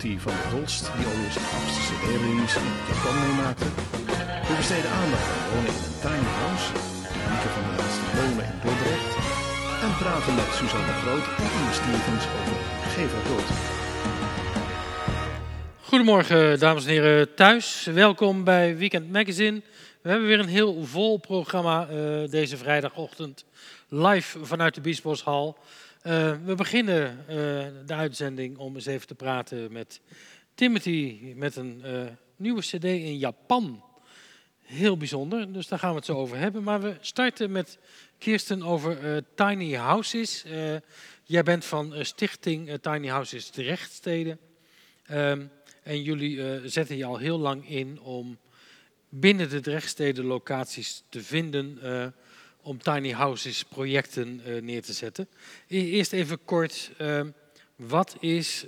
van der Holst, die alweer zijn achtste CD-release in Japan meemaakte. We besteden aandacht aan wonen in een tiny house, Mieke van der Helst wonen in Dordrecht en praten met Suzanne Groot en Ian Stevens over Gever Rood. Goedemorgen, dames en heren thuis. Welkom bij Weekend Magazine. We hebben weer een heel vol programma uh, deze vrijdagochtend live vanuit de Biesboshal. Uh, we beginnen uh, de uitzending om eens even te praten met Timothy met een nieuwe CD in Japan. Heel bijzonder, dus daar gaan we het zo over hebben. Maar we starten met Kirsten over Tiny Houses. jij bent van Stichting Tiny Houses Drechtsteden. Ehm, en jullie zetten je al heel lang in om binnen de Drechtsteden locaties te vinden om tiny houses projecten uh, neer te zetten. Eerst even kort, uh, wat is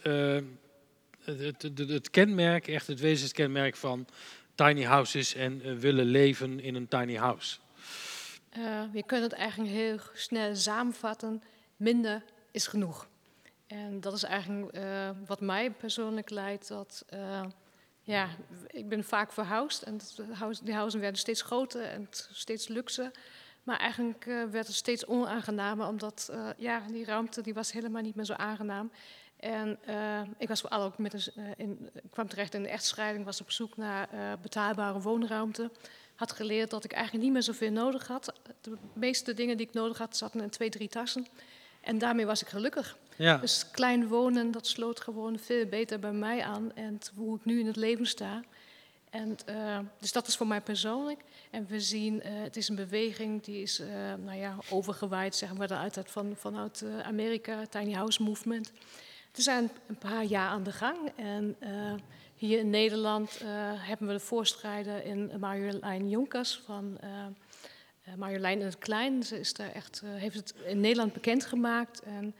het, het, het, kenmerk, echt het wezenskenmerk van tiny houses en willen leven in een tiny house? we kunnen het eigenlijk heel snel samenvatten, minder is genoeg. En dat is eigenlijk wat mij persoonlijk leidt, dat ja, ik ben vaak verhuisd en die huizen werden steeds groter en steeds luxe. Maar eigenlijk uh, werd het steeds onaangenamer, omdat uh, ja, die ruimte die was helemaal niet meer zo aangenaam. En uh, ik was vooral ook met een, in, kwam terecht in een echtscheiding, was op zoek naar betaalbare woonruimte. Had geleerd dat ik eigenlijk niet meer zoveel nodig had. De meeste dingen die ik nodig had, zaten in twee, drie tassen. En daarmee was ik gelukkig. Ja. Dus klein wonen, dat sloot gewoon veel beter bij mij aan en hoe ik nu in het leven sta. En, uh, dus dat is voor mij persoonlijk. En we zien, uh, het is een beweging die is uh, nou ja, overgewaaid, zeggen we uit van, vanuit Amerika, Tiny House Movement. We zijn een paar jaar aan de gang. En hier in Nederland hebben we de voorstrijder in Marjolein Jonkers van Marjolein in het Klein. Ze is daar echt, heeft het in Nederland bekendgemaakt. En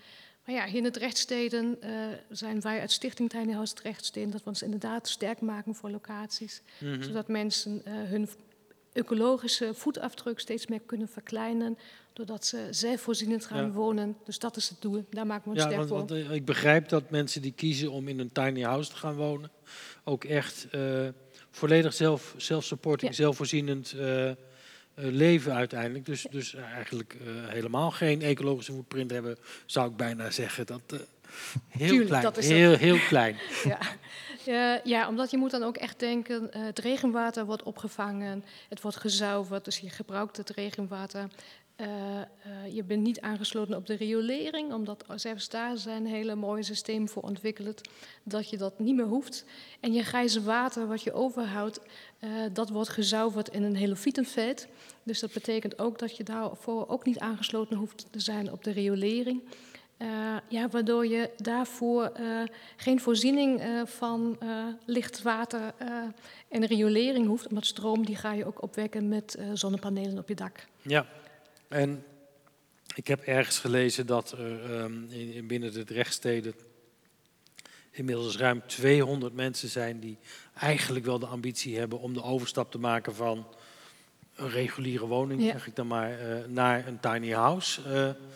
maar ja, hier in het rechtssteden uh, zijn wij uit Stichting Tiny House Rechtssteden dat we ons inderdaad sterk maken voor locaties. Mm -hmm. Zodat mensen uh, hun ecologische voetafdruk steeds meer kunnen verkleinen. Doordat ze zelfvoorzienend gaan ja. wonen. Dus dat is het doel. Daar maken we ons ja, sterk want, voor. Want, uh, ik begrijp dat mensen die kiezen om in een tiny house te gaan wonen. ook echt volledig zelf, zelfsupporting, ja. zelfvoorzienend leven uiteindelijk. Dus, dus eigenlijk uh, helemaal geen ecologische footprint hebben, zou ik bijna zeggen. Dat, uh, heel Tuurlijk, klein, dat is heel, heel klein. ja. ja, omdat je moet dan ook echt denken, het regenwater wordt opgevangen, het wordt gezuiverd, dus je gebruikt het regenwater uh, uh, je bent niet aangesloten op de riolering, omdat zelfs daar zijn hele mooie systemen voor ontwikkeld, dat je dat niet meer hoeft. En je grijze water wat je overhoudt, uh, dat wordt gezuiverd in een helofietenveld. Dus dat betekent ook dat je daarvoor ook niet aangesloten hoeft te zijn op de riolering. ja, waardoor je daarvoor geen voorziening van licht water en riolering hoeft, omdat stroom die ga je ook opwekken met zonnepanelen op je dak. Ja, en ik heb ergens gelezen dat er um, in, binnen de rechtssteden inmiddels ruim 200 mensen zijn die eigenlijk wel de ambitie hebben om de overstap te maken van een reguliere woning, ja. zeg ik dan maar, uh, naar een tiny house. Uh,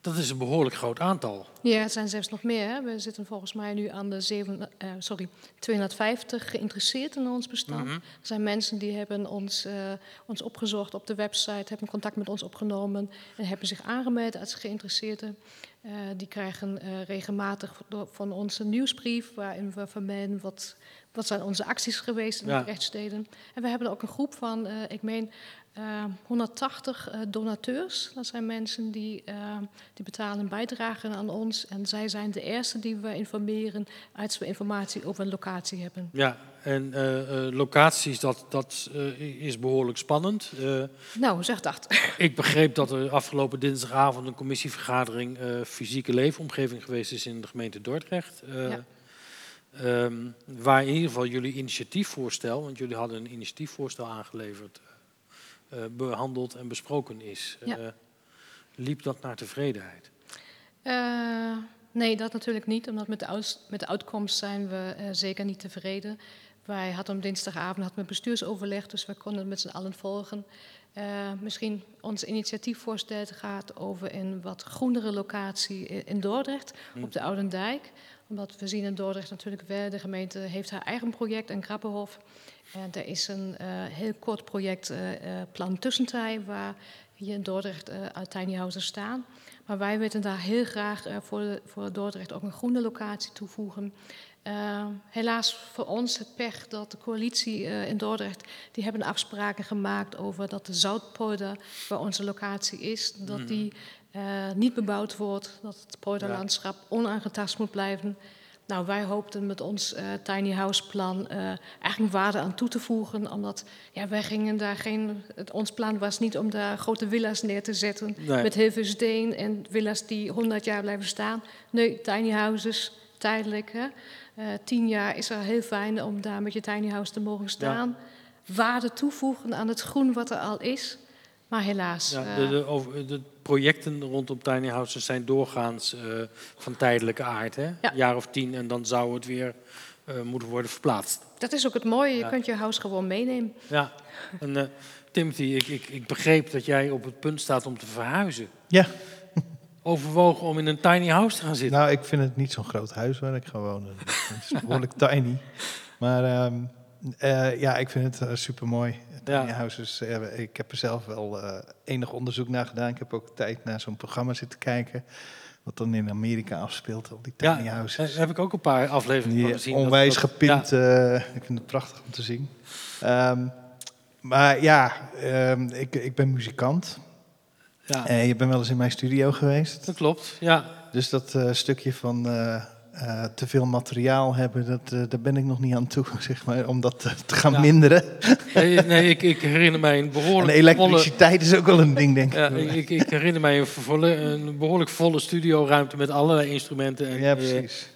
dat is een behoorlijk groot aantal. Ja, het zijn zelfs nog meer. Hè. We zitten volgens mij nu aan de 7, uh, sorry, 250 geïnteresseerd in ons bestand. Mm -hmm. Er zijn mensen die hebben ons, uh, ons opgezocht op de website, hebben contact met ons opgenomen en hebben zich aangemeld als geïnteresseerden. Uh, die krijgen regelmatig van ons een nieuwsbrief waarin we vermelden wat, wat zijn onze acties geweest in ja. de rechtssteden. En we hebben ook een groep van, ik meen, uh, 180 uh, donateurs. Dat zijn mensen die, uh, die betalen een bijdrage aan ons. En zij zijn de eerste die we informeren als we informatie over een locatie hebben. Ja, en locaties, dat, dat is behoorlijk spannend. nou, zeg dat. ik begreep dat er afgelopen dinsdagavond een commissievergadering fysieke leefomgeving geweest is in de gemeente Dordrecht. Ja. Um, waar in ieder geval jullie initiatiefvoorstel, want jullie hadden een initiatiefvoorstel aangeleverd behandeld en besproken is. Ja. Uh, liep dat naar tevredenheid? Uh, nee, dat natuurlijk niet. Omdat met de, met de uitkomst zijn we zeker niet tevreden. Wij hadden om dinsdagavond hadden we bestuursoverleg, dus we konden het met z'n allen volgen. Uh, misschien ons initiatiefvoorstel gaat over een wat groenere locatie in Dordrecht, op de Oudendijk. Omdat we zien in Dordrecht natuurlijk wel, de gemeente heeft haar eigen project in Grappenhof. En er is een uh, heel kort project, uh, Plan Tussentij, waar hier in Dordrecht uit tiny houses staan. Maar wij willen daar heel graag voor, voor Dordrecht ook een groene locatie toevoegen. Uh, helaas voor ons het pech dat de coalitie uh, in Dordrecht... die hebben afspraken gemaakt over dat de Zoutpolder... waar onze locatie is, dat die uh, niet bebouwd wordt. Dat het polderlandschap ja. onaangetast moet blijven. Nou, wij hoopten met ons tiny house plan eigenlijk waarde aan toe te voegen. Omdat ja, wij gingen daar geen... Het, ons plan was niet om daar grote villa's neer te zetten... Nee. met heel veel steen en villa's die 100 jaar blijven staan. Nee, tiny houses, tijdelijk. Hè? Uh, tien jaar is er heel fijn om daar met je tiny house te mogen staan. Waarde toevoegen aan het groen wat er al is. Maar helaas. Ja, de, de, over, de, projecten rondom tiny houses zijn doorgaans uh, van tijdelijke aard. Hè? Ja. Een jaar of tien en dan zou het weer uh, moeten worden verplaatst. Dat is ook het mooie. Je kunt je house gewoon meenemen. Ja. En Timothy, ik, ik, ik begreep dat jij op het punt staat om te verhuizen. Ja overwogen om in een tiny house te gaan zitten? Nou, ik vind het niet zo'n groot huis waar ik ga wonen. Het is behoorlijk tiny. Maar um, uh, ja, ik vind het uh, super mooi. Tiny houses. Uh, ik heb er zelf wel enig onderzoek naar gedaan. Ik heb ook tijd naar zo'n programma zitten kijken. Wat dan in Amerika afspeelt, op die tiny ja, houses. heb ik ook een paar afleveringen van gezien. Onwijs dat. Ja. ik vind het prachtig om te zien. Um, maar ja, um, ik, ik ben muzikant. Ja. Uh, je bent wel eens in mijn studio geweest. Dat klopt, ja. Dus dat uh, stukje van uh, te veel materiaal hebben, dat, daar ben ik nog niet aan toe, zeg maar, om dat te gaan minderen. Nee, nee ik, ik, herinner mij een behoorlijk En elektriciteit is ook wel een ding, denk ja, ik. ik. Ik, herinner mij een, volle, een behoorlijk volle studioruimte met allerlei instrumenten en, ja,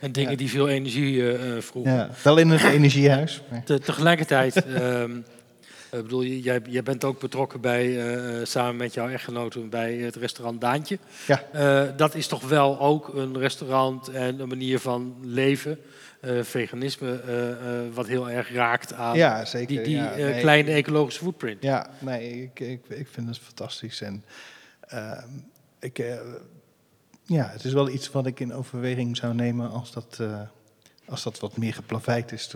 en dingen die veel energie vroegen. Ja, wel in het energiehuis. Maar. Te, tegelijkertijd... Ik bedoel, jij, jij bent ook betrokken bij, uh, samen met jouw echtgenoten bij het restaurant Daantje. Ja. Uh, dat is toch wel ook een restaurant en een manier van leven. Uh, veganisme, wat heel erg raakt aan ja, zeker. die, die ja, nee, kleine ecologische footprint. Ja, nee, ik, ik, ik vind het fantastisch. En ehm, ik, ja, het is wel iets wat ik in overweging zou nemen als dat als dat wat meer geplaveid is.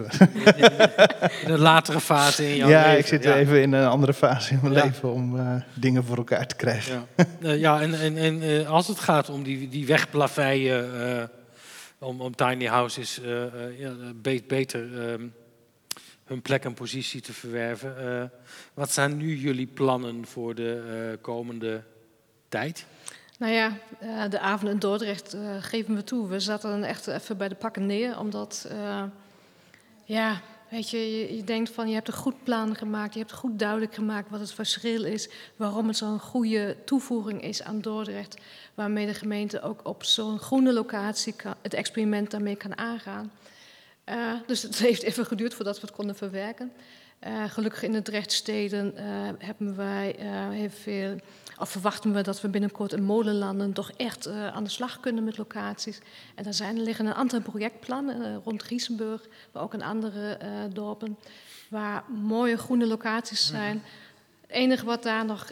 In een latere fase in jouw ja, leven. Ja, ik zit even in een andere fase in mijn leven om uh, dingen voor elkaar te krijgen. Ja, uh, ja en, en, en uh, als het gaat om die, die wegplaveien, om, om tiny houses beter um, hun plek en positie te verwerven. wat zijn nu jullie plannen voor de komende tijd? Nou ja, eh, de avond in Dordrecht uh, geven we toe. We zaten dan echt even bij de pakken neer, omdat, uh, ja, weet je, je, denkt van je hebt een goed plan gemaakt, je hebt goed duidelijk gemaakt wat het verschil is, waarom het zo'n goede toevoeging is aan Dordrecht, waarmee de gemeente ook op zo'n groene locatie het experiment daarmee kan aangaan. dus het heeft even geduurd voordat we het konden verwerken. gelukkig in de Drechtsteden hebben wij heel veel of verwachten we dat we binnenkort in molenlanden toch echt uh, aan de slag kunnen met locaties. En daar zijn, er liggen een aantal projectplannen uh, rond Riesenburg, maar ook in andere uh, dorpen, waar mooie groene locaties zijn. Het enige wat daar nog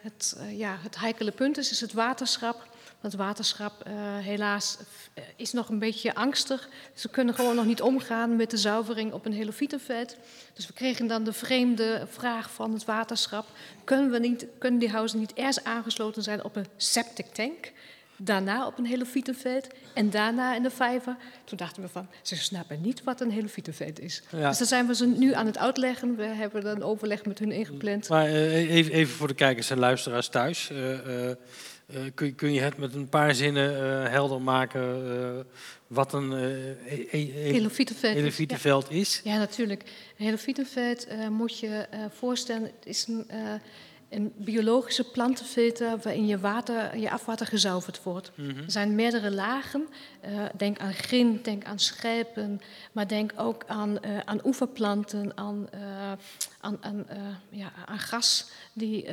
het, ja, het heikele punt is, is het waterschap. Het waterschap uh, helaas eh, is nog een beetje angstig. Ze kunnen gewoon nog niet omgaan met de zuivering op een helofietenveld. Dus we kregen dan de vreemde vraag van het waterschap. Kunnen, we niet, kunnen die huizen niet eerst aangesloten zijn op een septic tank? Daarna op een helofietenveld en daarna in de vijver. Toen dachten we van, ze snappen niet wat een helofietenveld is. Ja. Dus daar zijn we ze nu aan het uitleggen. We hebben een overleg met hun ingepland. Maar uh, even, even, voor de kijkers en luisteraars thuis. Uh, uh, kun, kun, je het met een paar zinnen uh, helder maken uh, wat een e e helofietenveld is? Ja, natuurlijk. Een helofietenveld moet je voorstellen, het is een, een, biologische plantenfilter waarin je, water, je afwater gezuiverd wordt. Mm -hmm. Er zijn meerdere lagen. denk aan grin, denk aan schelpen, maar denk ook aan, aan oeverplanten, aan aan, aan, ja, aan gas, die,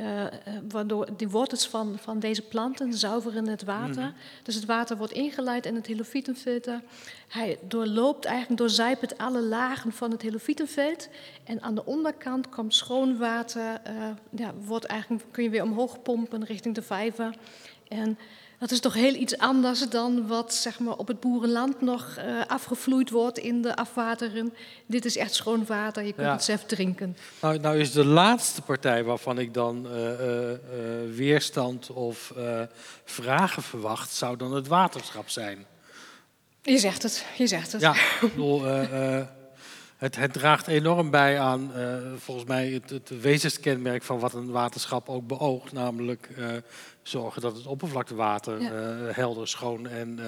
waardoor die wortels van, van deze planten zuiveren het water. Mhm. Dus het water wordt ingeleid in het helofietenfilter. Hij doorloopt eigenlijk, doorzijpelt alle lagen van het helofietenveld. En aan de onderkant komt schoon water, ja, wordt eigenlijk, kun je weer omhoog pompen richting de vijver. En dat is toch heel iets anders dan wat zeg maar, op het boerenland nog uh, afgevloeid wordt in de afwateren. Dit is echt schoon water, je kunt het zelf drinken. Nou, nou, is de laatste partij waarvan ik dan uh, uh, weerstand of vragen verwacht, zou dan het waterschap zijn. Je zegt het, je zegt het. Ja, ik bedoel, het, het, draagt enorm bij aan, volgens mij, het, het, wezenskenmerk van wat een waterschap ook beoogt. Namelijk zorgen dat het oppervlaktewater eh, helder, schoon en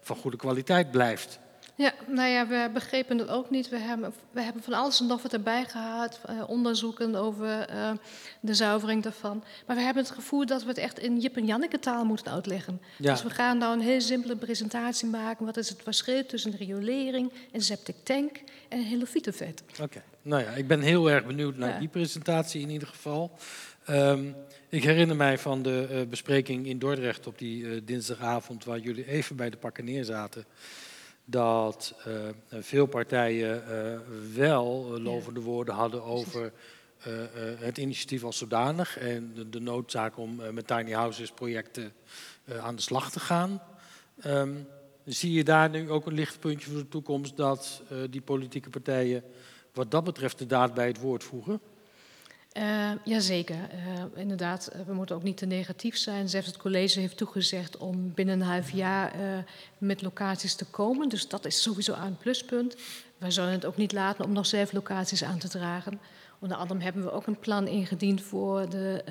van goede kwaliteit blijft. Ja, nou ja, we begrepen het ook niet. We hebben, we hebben van alles en nog wat erbij gehad, uh, onderzoeken over de zuivering daarvan. Maar we hebben het gevoel dat we het echt in Jip en Janneke taal moeten uitleggen. Ja. Dus we gaan nou een heel simpele presentatie maken. Wat is het verschil tussen riolering, een septic tank en een helofietenvet? Oké, nou ja, ik ben heel erg benieuwd naar die presentatie in ieder geval. Um, ik herinner mij van de uh, bespreking in Dordrecht op die uh, dinsdagavond, waar jullie even bij de pakken neerzaten, dat uh, veel partijen wel lovende woorden hadden over het initiatief als zodanig en de, de noodzaak om met tiny houses projecten aan de slag te gaan. Um, zie je daar nu ook een lichtpuntje voor de toekomst dat die politieke partijen wat dat betreft de daad bij het woord voegen? Uh, jazeker, uh, inderdaad. Uh, we moeten ook niet te negatief zijn. Zelfs het college heeft toegezegd om binnen een half jaar met locaties te komen. Dus dat is sowieso een pluspunt. Wij zullen het ook niet laten om nog zelf locaties aan te dragen. Onder andere hebben we ook een plan ingediend voor de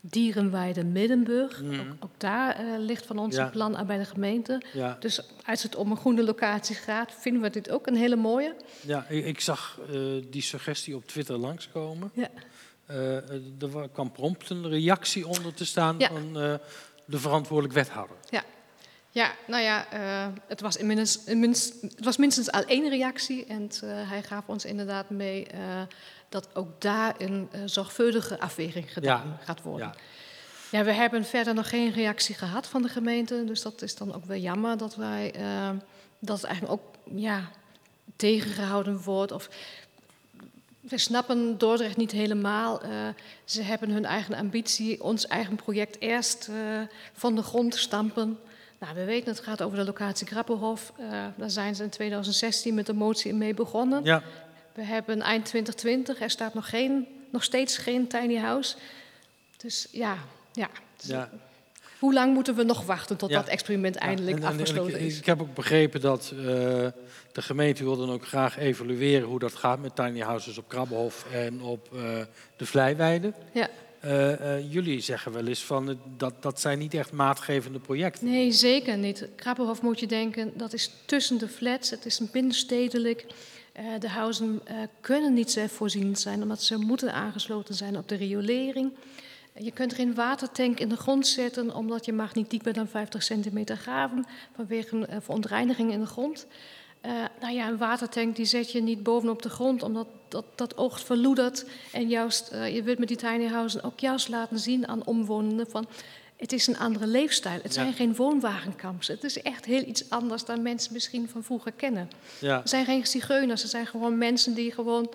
dierenweide Middenburg. Mm. Ook, ook, daar ligt van ons een plan aan bij de gemeente. Ja. Dus als het om een groene locatie gaat, vinden we dit ook een hele mooie. Ja, ik, ik zag die suggestie op Twitter langskomen. Ja. Uh, er kwam prompt een reactie onder te staan van uh, de verantwoordelijk wethouder. Ja, ja nou ja, uh, het, was minst, het was minstens al één reactie. En hij gaf ons inderdaad mee dat ook daar een zorgvuldige afweging gedaan gaat worden. Ja. ja. we hebben verder nog geen reactie gehad van de gemeente. Dus dat is dan ook wel jammer dat wij dat het eigenlijk ook ja, tegengehouden wordt. Of we snappen Dordrecht niet helemaal. Uh, ze hebben hun eigen ambitie, ons eigen project eerst uh, van de grond stampen. Nou, we weten het gaat over de locatie Grappenhof. Uh, daar zijn ze in 2016 met de motie mee begonnen. Ja. We hebben eind 2020, er staat nog, geen, nog steeds geen tiny house. Dus ja, ja. ja. Hoe lang moeten we nog wachten tot dat experiment eindelijk afgesloten is? Ik, heb ook begrepen dat uh, de gemeente wil dan ook graag evalueren hoe dat gaat met tiny houses op Krabbenhof en op uh, de Vlijweide. Ja. Uh, jullie zeggen wel eens van dat dat zijn niet echt maatgevende projecten. Nee, zeker niet. Krabbenhof moet je denken, dat is tussen de flats, het is een binnenstedelijk. de huizen kunnen niet zelfvoorzienend zijn omdat ze moeten aangesloten zijn op de riolering. Je kunt geen watertank in de grond zetten, omdat je mag niet dieper dan 50 centimeter graven vanwege een uh, verontreiniging in de grond. Uh, nou ja, een watertank die zet je niet bovenop de grond, omdat dat, dat oogt verloedert. En juist, uh, je wilt met die tiny houses ook juist laten zien aan omwonenden van... Het is een andere leefstijl. Het zijn geen woonwagenkamps. Het is echt heel iets anders dan mensen misschien van vroeger kennen. Ja. Het zijn geen zigeuners. Het zijn gewoon mensen die gewoon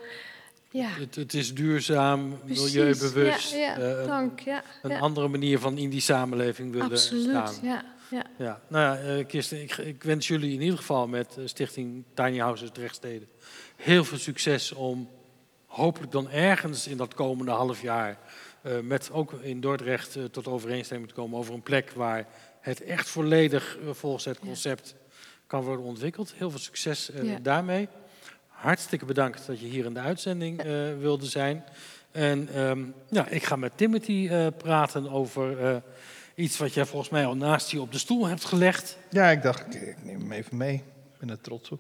ja. Het, het, is duurzaam, milieubewust. Ja, ja. Uh, dank. Ja, een andere manier van in die samenleving willen Absoluut, staan. Ja, ja. Ja. Nou ja, uh, Kirsten, ik, ik, wens jullie in ieder geval met uh, Stichting Tiny Houses Drechtsteden heel veel succes om hopelijk dan ergens in dat komende half jaar met ook in Dordrecht tot overeenstemming te komen over een plek waar het echt volledig volgens het concept kan worden ontwikkeld. Heel veel succes daarmee hartstikke bedankt dat je hier in de uitzending uh, wilde zijn. En um, ja, ik ga met Timothy uh, praten over uh, iets wat jij volgens mij al naast je op de stoel hebt gelegd. Ja, ik dacht, ik, neem hem even mee. Ik ben er trots op.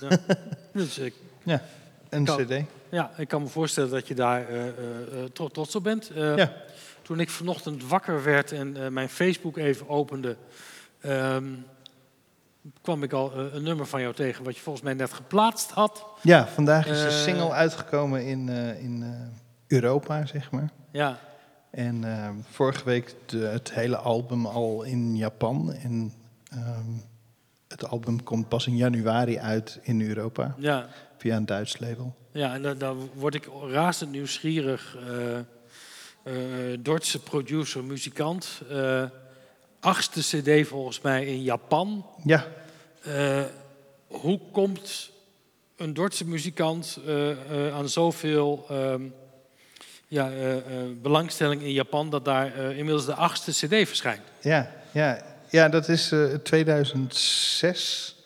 Ja, dus ik, ja een kan, cd. Ja, ik kan me voorstellen dat je daar trots op bent. ja. Toen ik vanochtend wakker werd en mijn Facebook even opende... Um, kwam ik al een nummer van jou tegen, wat je volgens mij net geplaatst had. Ja, vandaag is de Eh, single uitgekomen in, eh, in eh, Europa, zeg maar. Ja, En eh, vorige week de, het hele album al in Japan. En ehm, het album komt pas in januari uit in Europa, ja, via een Duits label. ja en dan, word ik razend nieuwsgierig. eh eh, Dordtse producer, muzikant. eh, achtste cd volgens mij in Japan. Ja, Eh, hoe komt een Dordtse muzikant eh, eh, aan zoveel ehm, ja, belangstelling in Japan dat daar inmiddels de achtste CD verschijnt? ja, ja, ja dat is eh 2006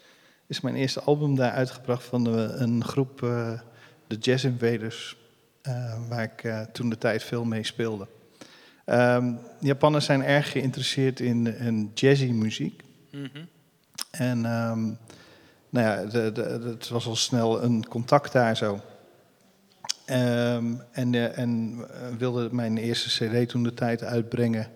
is mijn eerste album daar uitgebracht van de, een groep, de Jazz Invaders, waar ik toen de tijd veel mee speelde. Ehm Japanners zijn erg geïnteresseerd in, in jazzy muziek. Mhm. En ehm, nou ja, de, de, de- het was al snel een contact daar zo. Ehm, en eh, en eh, wilde mijn eerste cd toen de tijd uitbrengen.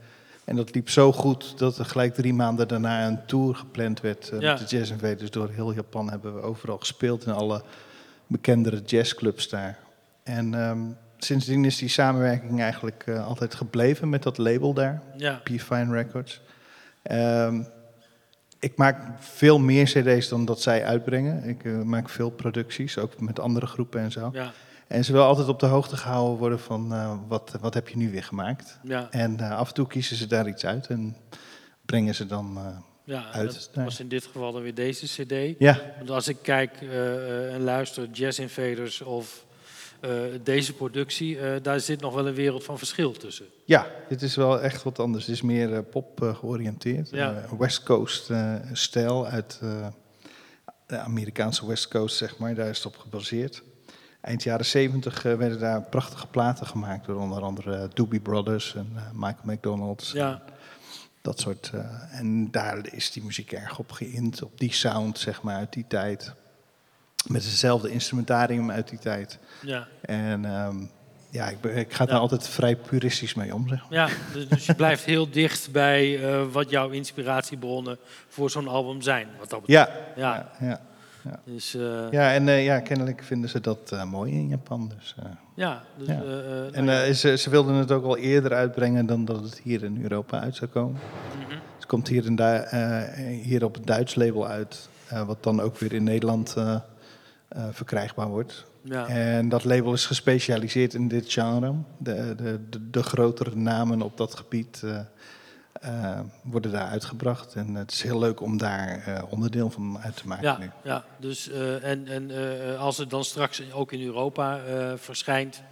En dat liep zo goed dat er gelijk drie maanden daarna een tour gepland werd. eh, Ja. Met de Jazz Invaders door heel Japan hebben we overal gespeeld in alle bekendere jazzclubs daar. En sindsdien is die samenwerking eigenlijk eh, altijd gebleven met dat label daar. Ja, P Fine Records. Ehm, ik maak veel meer cd's dan dat zij uitbrengen. Ik eh, maak veel producties, ook met andere groepen en zo. ja, En ze wil altijd op de hoogte gehouden worden van eh, wat, wat heb je nu weer gemaakt. ja. En af en toe kiezen ze daar iets uit en brengen ze dan... ja Uit, dat was in dit geval dan weer deze CD. ja, Want als ik kijk en luister, Jazz Invaders of deze productie, eh, daar zit nog wel een wereld van verschil tussen. ja, dit is wel echt wat anders. Het is meer eh, pop eh, georiënteerd. Ja. Eh, West Coast eh, stijl uit eh, de Amerikaanse West Coast, zeg maar. Daar is het op gebaseerd. Eind jaren 70 eh, werden daar prachtige platen gemaakt door onder andere eh, Doobie Brothers en eh, Michael McDonald. Ja, Dat soort. eh, en daar is die muziek erg op geïnt, op die sound, zeg maar, uit die tijd. Met hetzelfde instrumentarium uit die tijd. ja, En ehm, ja, ik, ik ga daar Ja. altijd vrij puristisch mee om, zeg maar. ja dus, dus je blijft heel dicht bij eh, wat jouw inspiratiebronnen voor zo'n album zijn. Wat dat betreft. Ja, Ja. ja, ja. Dus, eh, ja en eh, ja, kennelijk vinden ze dat mooi in Japan. Dus, ja, dus, Ja. En nou ja. eh, ze, ze wilden het ook al eerder uitbrengen dan dat het hier in Europa uit zou komen. Mhm. Het komt hier, en daar, hier op het Duits label uit, wat dan ook weer in Nederland eh, verkrijgbaar wordt. ja. En dat label is gespecialiseerd in dit genre. De, de, de, de grotere namen op dat gebied eh, eh, worden daar uitgebracht. En het is heel leuk om daar onderdeel van uit te maken Ja, nu. ja, dus en, en als het dan straks ook in Europa verschijnt,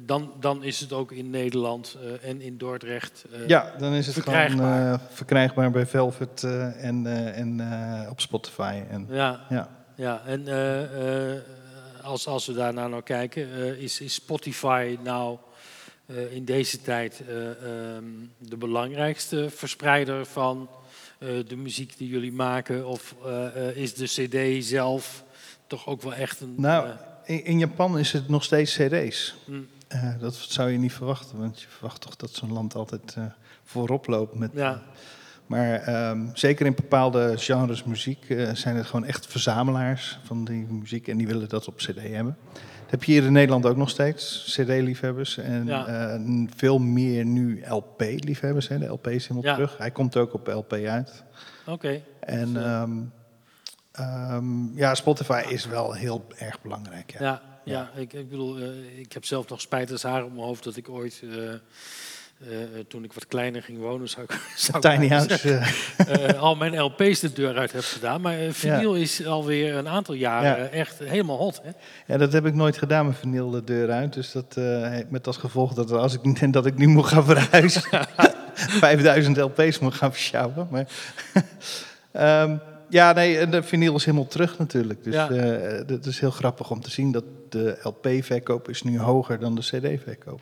dan, dan is het ook in Nederland en in Dordrecht. Ja, dan is het verkrijgbaar. gewoon verkrijgbaar bij Velvet en, en op Spotify. En, ja, ja. Ja, en eh, eh, als, als we daarna nou kijken, eh, is, is Spotify nou in deze tijd eh, ehm, de belangrijkste verspreider van de muziek die jullie maken? Of is de CD zelf toch ook wel echt een. Nou, in, in Japan is het nog steeds cd's. Eh, dat zou je niet verwachten, want je verwacht toch dat zo'n land altijd voorop loopt. Met, Ja. Maar ehm, zeker in bepaalde genres muziek eh, zijn het gewoon echt verzamelaars van die muziek en die willen dat op cd hebben. Dat heb je hier in Nederland ook nog steeds, cd-liefhebbers. En Ja. eh, veel meer nu LP-liefhebbers. Hè. De LP is helemaal Ja. terug. Hij komt ook op LP uit. Oké. En Dus, eh, ehm, ehm, ja, Spotify is wel heel erg belangrijk. Ja. Ja, ja, ik, ik bedoel, ik heb zelf nog spijt als haar op mijn hoofd dat ik ooit, eh, eh, toen ik wat kleiner ging wonen, zou ik, zou Tiny House. eh, al mijn LP's de deur uit heb gedaan. Maar vinyl is alweer een aantal jaren echt helemaal hot. Hè? Ja, dat heb ik nooit gedaan met vinyl de deur uit. Dus dat heeft met als gevolg dat als ik, dat ik nu moet gaan verhuizen, 5000 LP's moet gaan versjouwen. Maar Ehm, ja, nee, de vinyl is helemaal terug natuurlijk. Dus Ja. het is heel grappig om te zien dat de LP-verkoop is nu hoger dan de CD-verkoop.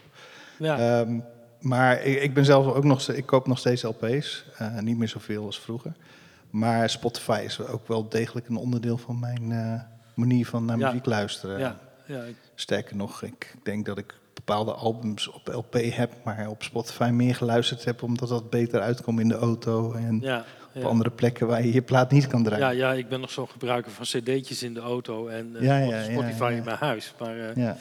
Ja, Ehm, maar ik, ik ben zelf ook nog, ik koop nog steeds LP's, eh, niet meer zoveel als vroeger. Maar Spotify is ook wel degelijk een onderdeel van mijn eh, manier van naar Ja. muziek luisteren. ja, ja, ik- Sterker nog, ik denk dat ik bepaalde albums op LP heb, maar op Spotify meer geluisterd heb, omdat dat beter uitkomt in de auto. En ja, op andere plekken waar je je plaat niet kan draaien. Ja, ja ik ben nog zo'n gebruiker van cd'tjes in de auto en uh, ja, Spotify in mijn huis. Maar eh, Ja.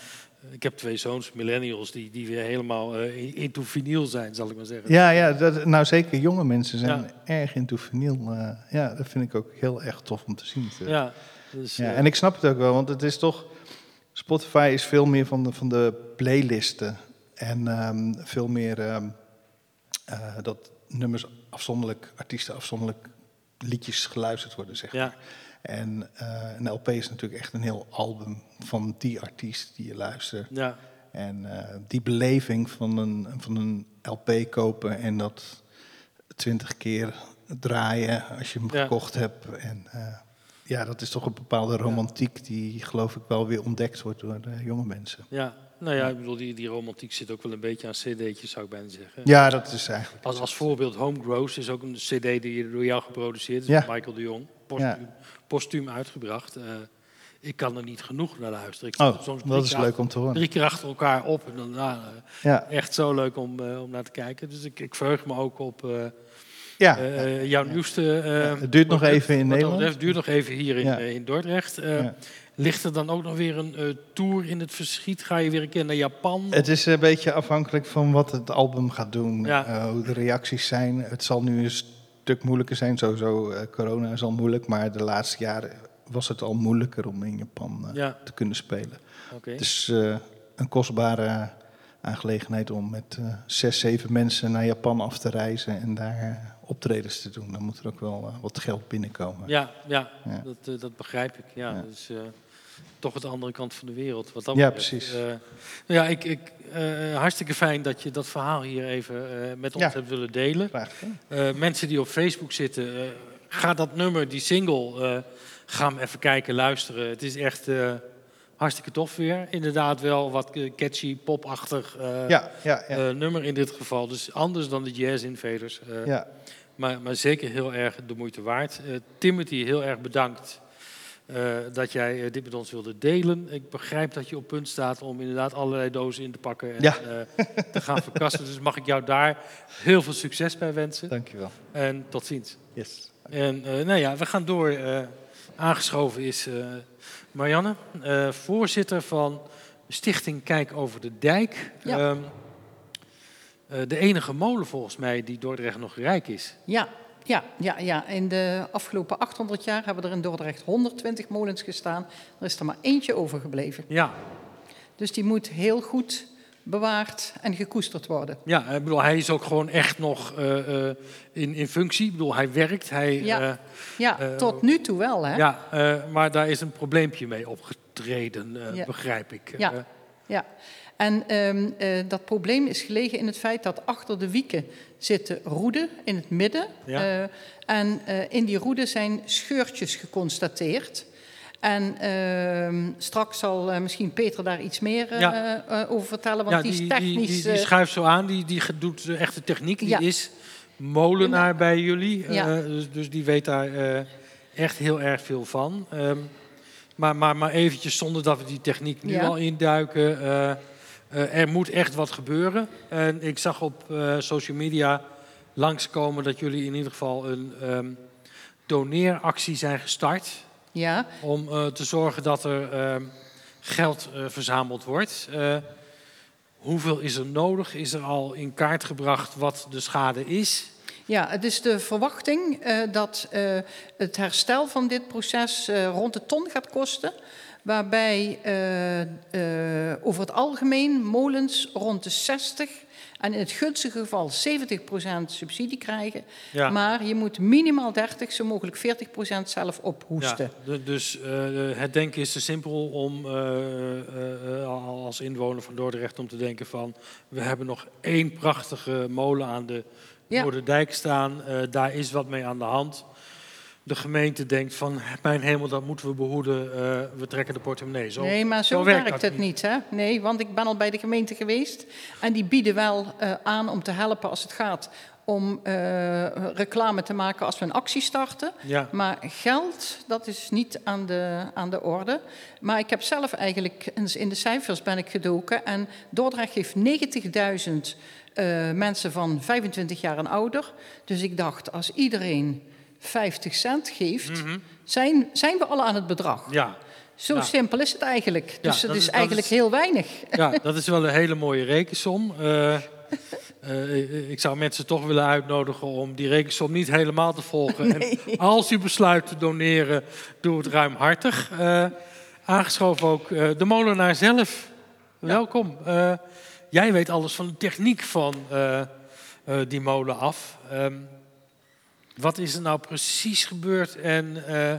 Ik heb twee zoons, millennials, die, die weer helemaal eh, into vinyl zijn, zal ik maar zeggen. Ja, ja dat, nou zeker jonge mensen zijn Ja. erg into vinyl. eh, ja, dat vind ik ook heel erg tof om te zien. Ja, dus, Ja, eh, en ik snap het ook wel, want het is toch... Spotify is veel meer van de, van de playlisten. En ehm, veel meer ehm, eh, dat nummers afzonderlijk, artiesten afzonderlijk liedjes geluisterd worden, zeg maar. ja, En eh, een LP is natuurlijk echt een heel album van die artiest die je luistert. ja, En eh, die beleving van een, van een LP kopen en dat twintig keer draaien als je hem Ja. gekocht hebt. En eh, ja, dat is toch een bepaalde romantiek die geloof ik wel weer ontdekt wordt door de jonge mensen. ja. Nou ja, ik bedoel, die, die romantiek zit ook wel een beetje aan cd'tjes, zou ik bijna zeggen. Ja, dat is eigenlijk. Als, als voorbeeld, Home Grows is ook een cd die door jou geproduceerd is, Ja. van Michael de Jong. Postuum, postuum uitgebracht. Eh, ik kan er niet genoeg naar luisteren. Ik Oh, soms dat drie is keer leuk om te horen. drie keer achter elkaar op. En dan, nou, eh, Ja, echt zo leuk om, eh, om naar te kijken. Dus ik, ik verheug me ook op ja. jouw nieuwste... het duurt nog even in Nederland. betreft, Het duurt nog even hier in, Ja. in Dordrecht. Ligt er dan ook nog weer een tour in het verschiet? Ga je weer een keer naar Japan? Het is een beetje afhankelijk van wat het album gaat doen, hoe de reacties zijn. Het zal nu een stuk moeilijker zijn, sowieso eh, corona is al moeilijk, maar de laatste jaren was het al moeilijker om in Japan eh, Ja, te kunnen spelen. oké. Het is eh, een kostbare aangelegenheid om met zes, zeven mensen naar Japan af te reizen en daar optredens te doen. Dan moet er ook wel wat geld binnenkomen. Ja, ja, Ja. Dat, dat begrijp ik. Ja, Ja. Dus toch het andere kant van de wereld. Wat dat Ja, betreft. precies. Ja, ik, ik, eh, hartstikke fijn dat je dat verhaal hier even eh, met ons Ja. hebt willen delen. Graag. Eh, mensen die op Facebook zitten, eh, ga dat nummer, die single, eh, ga hem even kijken, luisteren. Het is echt eh, hartstikke tof weer. Inderdaad wel wat eh, catchy, popachtig eh, Ja, ja, ja. eh, nummer in dit geval. Dus anders dan de Jazz Invaders. eh, ja. maar, maar zeker heel erg de moeite waard. Eh, Timothy, heel erg bedankt eh, dat jij eh, dit met ons wilde delen. Ik begrijp dat je op punt staat om inderdaad allerlei dozen in te pakken en Ja. eh, te gaan verkassen. Dus mag ik jou daar heel veel succes bij wensen. Dankjewel. En tot ziens. Yes. En eh, nou ja, we gaan door. eh, aangeschoven is eh, Marianne, eh, voorzitter van Stichting Kijk over de Dijk. Ja. Ehm, eh, de enige molen volgens mij die Dordrecht nog rijk is. Ja, ja, ja, ja. In de afgelopen 800 jaar hebben er in Dordrecht 120 molens gestaan. Er is er maar eentje overgebleven. Ja, Dus die moet heel goed bewaard en gekoesterd worden. Ja, ik bedoel, hij is ook gewoon echt nog eh, eh, in, in functie. Ik bedoel, hij werkt. Hij, Ja. eh, Ja, tot nu toe wel, hè? ja, maar daar is een probleempje mee opgetreden, Ja. begrijp ik. Ja. Ja. En ehm, eh, dat probleem is gelegen in het feit dat achter de wieken zitten roeden in het midden. Ja. Eh, en eh, in die roeden zijn scheurtjes geconstateerd. En ehm, straks zal misschien Peter daar iets meer Ja. over vertellen, want ja, die is technisch... die, die, die schuift zo aan, die, die doet de echte techniek. Die Ja. is molenaar bij jullie, dus, dus die weet daar echt heel erg veel van. Ehm, maar, maar, maar eventjes zonder dat we die techniek nu al induiken. Eh, er moet echt wat gebeuren. En ik zag op eh, social media langskomen dat jullie in ieder geval een ehm, doneeractie zijn gestart. ja, Om eh, te zorgen dat er ehm, geld verzameld wordt. Hoeveel is er nodig? Is er al in kaart gebracht wat de schade is? Ja, het is de verwachting dat het herstel van dit proces rond de ton gaat kosten. Waarbij eh, eh, over het algemeen molens rond de 60 en in het gunstige geval 70% subsidie krijgen. Ja. Maar je moet minimaal 30, zo mogelijk 40% zelf ophoesten. Ja, dus eh, het denken is te simpel om als inwoner van Dordrecht om te denken van we hebben nog één prachtige molen aan de Ja. Noorderdijk staan. Daar is wat mee aan de hand. De gemeente denkt van mijn hemel, dat moeten we behoeden. eh, we trekken de portemonnee. Zo, nee, maar zo, zo werkt het niet. Hè? Nee, want ik ben al bij de gemeente geweest. En die bieden wel eh, aan om te helpen als het gaat om eh, reclame te maken als we een actie starten. Ja, Maar geld, dat is niet aan de, aan de orde. Maar ik heb zelf eigenlijk, in de cijfers ben ik gedoken. En Dordrecht heeft 90.000 eh, mensen van 25 jaar en ouder. Dus ik dacht, als iedereen 50 cent geeft, zijn, zijn we al aan het bedrag. Ja, Zo simpel is het eigenlijk. Ja, Dus het is, eigenlijk is- heel weinig. ja, dat is wel een hele mooie rekensom. Eh, eh, ik zou mensen toch willen uitnodigen om die rekensom niet helemaal te volgen. En als u besluit te doneren, doe het ruimhartig. Eh, aangeschoven ook de molenaar zelf. Welkom. Jij weet alles van de techniek van die molen af. Ehm, wat is er nou precies gebeurd en eh,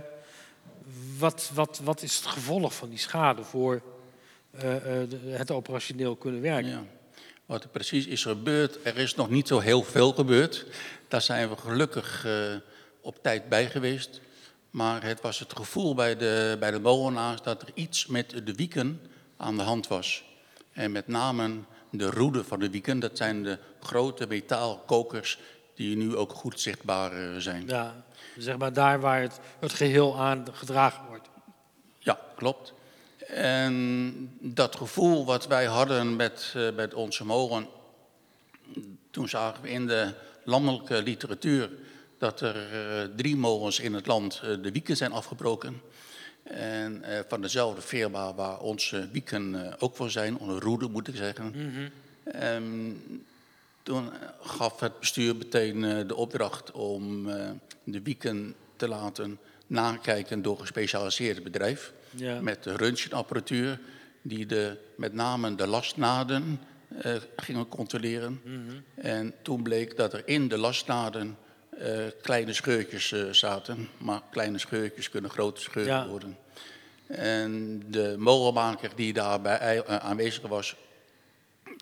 wat, wat, wat is het gevolg van die schade voor eh, eh, het operationeel kunnen werken? Ja. Wat er precies is gebeurd, er is nog niet zo heel veel gebeurd. Daar zijn we gelukkig op tijd bij geweest. Maar het was het gevoel bij de, bij de molenaars dat er iets met de wieken aan de hand was. En met name de roeden van de wieken, dat zijn de grote metaalkokers die nu ook goed zichtbaar eh, zijn. Ja, zeg maar daar waar het, het geheel aan gedragen wordt. Ja, klopt. En dat gevoel wat wij hadden met, eh, met onze molen, toen zagen we in de landelijke literatuur dat er eh, drie molens in het land de wieken zijn afgebroken. En van dezelfde firma waar onze wieken ook voor zijn, onder roede moet ik zeggen. Ehm, toen gaf het bestuur meteen eh, de opdracht om eh, de wieken te laten nakijken door een gespecialiseerd bedrijf. Ja. Met de röntgenapparatuur die de, met name de lastnaden eh, gingen controleren. En toen bleek dat er in de lastnaden eh, kleine scheurtjes eh, zaten. Maar kleine scheurtjes kunnen grote scheuren Ja. worden. En de molenmaker die daarbij eh, aanwezig was,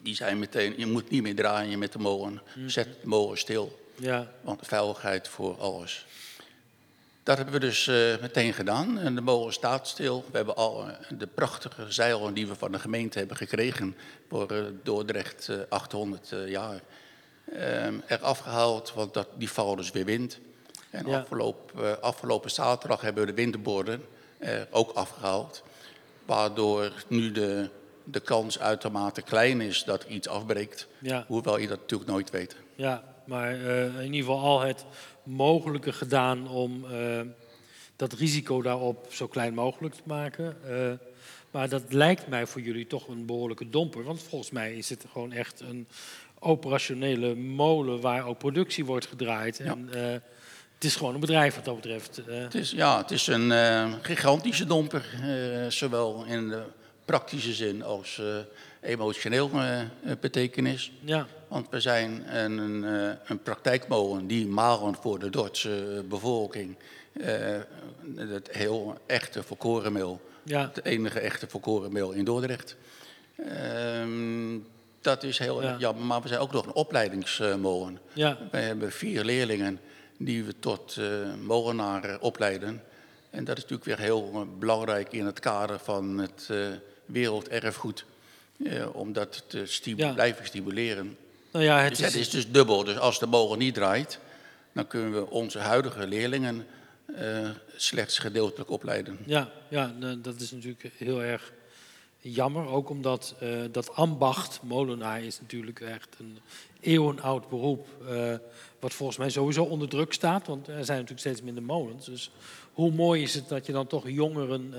die zei meteen, je moet niet meer draaien met de molen. Zet de molen stil, Ja, want veiligheid voor alles. Dat hebben we dus eh, meteen gedaan. En de molen staat stil. We hebben al eh, de prachtige zeilen die we van de gemeente hebben gekregen voor eh, Dordrecht eh, 800 eh, jaar. ehm, eraf gehaald, want dat, die vallen dus weer wind. En Ja. afgelopen, afgelopen zaterdag hebben we de winterborden ook afgehaald. Waardoor nu de, de kans uitermate klein is dat iets afbreekt. Ja. Hoewel je dat natuurlijk nooit weet. ja maar eh, in ieder geval al het mogelijke gedaan om eh, dat risico daarop zo klein mogelijk te maken. Eh, maar dat lijkt mij voor jullie toch een behoorlijke domper. Want volgens mij is het gewoon echt een operationele molen waar ook productie wordt gedraaid. En, eh, het is gewoon een bedrijf wat dat betreft. Het is, ja, het is een gigantische domper, zowel in de praktische zin als eh, emotioneel eh, eh, betekenis. ja, Want we zijn een, een, een praktijkmolen die malen voor de Duitse bevolking het heel echte volkorenmeel. ja, Het enige echte volkorenmeel in Dordrecht. Ehm, dat is heel Ja. jammer, maar we zijn ook nog een opleidingsmolen. ja, Wij hebben vier leerlingen die we tot molenaar eh, opleiden. En dat is natuurlijk weer heel belangrijk in het kader van het werelderfgoed. eh, om dat te Ja. blijven stimuleren. nou ja, het Dus het is, is dus dubbel. Dus als de molen niet draait, dan kunnen we onze huidige leerlingen eh, slechts gedeeltelijk opleiden. Ja, ja, dat is natuurlijk heel erg jammer. Ook omdat eh, dat ambacht, molenaar, is natuurlijk echt een eeuwenoud beroep. wat volgens mij sowieso onder druk staat. Want er zijn natuurlijk steeds minder molens. Dus hoe mooi is het dat je dan toch jongeren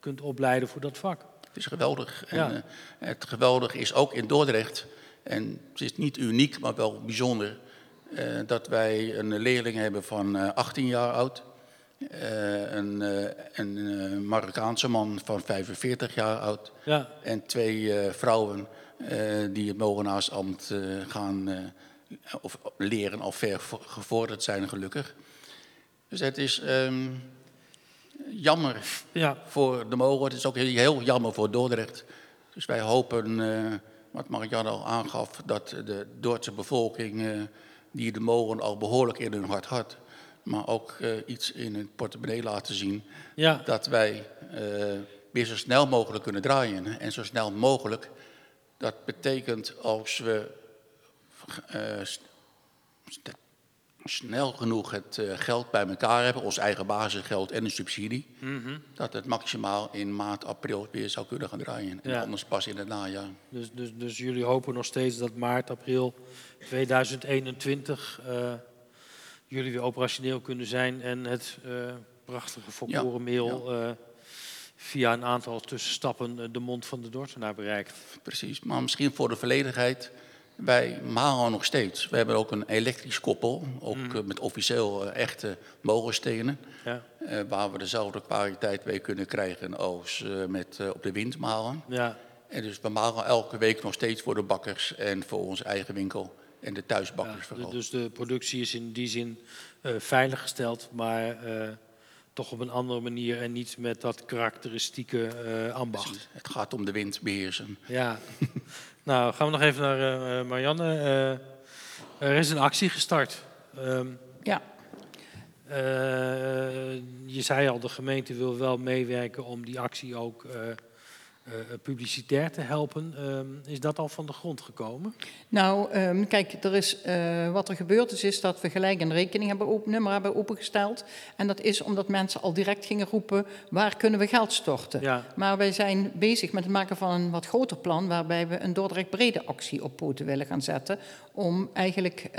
kunt opleiden voor dat vak? Het is geweldig. En, eh, het geweldige is ook in Dordrecht, en het is niet uniek, maar wel bijzonder, eh, dat wij een leerling hebben van eh, 18 jaar oud. eh, een eh, een eh, Marokkaanse man van 45 jaar oud. Ja, En twee eh, vrouwen eh, die het molenaarsambt eh, gaan eh, of leren al ver vo- gevorderd zijn, gelukkig. Dus het is ehm, jammer ja, voor de molen. Het is ook heel jammer voor Dordrecht. Dus wij hopen, eh, wat Marianne al aangaf, dat de Duitse bevolking, eh, die de molen al behoorlijk in hun hart had, maar ook eh, iets in hun portemonnee laten zien, ja, dat wij weer zo snel mogelijk kunnen draaien. En zo snel mogelijk, dat betekent als we snel genoeg het eh, geld bij elkaar hebben, ons eigen basisgeld en een subsidie, dat het maximaal in maart, april weer zou kunnen gaan draaien. En Ja. anders pas in het najaar. dus, dus, dus jullie hopen nog steeds dat maart, april 2021 eh, jullie weer operationeel kunnen zijn en het uh, prachtige volkorenmeel ja, via een aantal tussenstappen de mond van de Dordtenaar bereikt. Precies, maar misschien voor de volledigheid. Wij malen nog steeds. We hebben ook een elektrisch koppel, ook mm. met officieel echte molenstenen. Ja. waar we dezelfde kwaliteit mee kunnen krijgen als met op de wind malen. Ja. En dus we malen elke week nog steeds voor de bakkers en voor onze eigen winkel en de thuisbakkers ja, Dus de productie is in die zin uh, veilig gesteld, maar toch op een andere manier en niet met dat karakteristieke uh, ambacht. Precies. Het gaat om de wind beheersen. Ja. nou, gaan we nog even naar Marianne. er is een actie gestart. Um, ja. je zei al, de gemeente wil wel meewerken om die actie ook uh, publicitair te helpen. Uh, is dat al van de grond gekomen? Nou, um, kijk, er is, uh, wat er gebeurd is, is dat we gelijk een rekening hebben open, nummer hebben opengesteld. En dat is omdat mensen al direct gingen roepen, waar kunnen we geld storten? Ja. Maar wij zijn bezig met het maken van een wat groter plan, waarbij we een Dordrecht brede actie op poten willen gaan zetten. Om eigenlijk,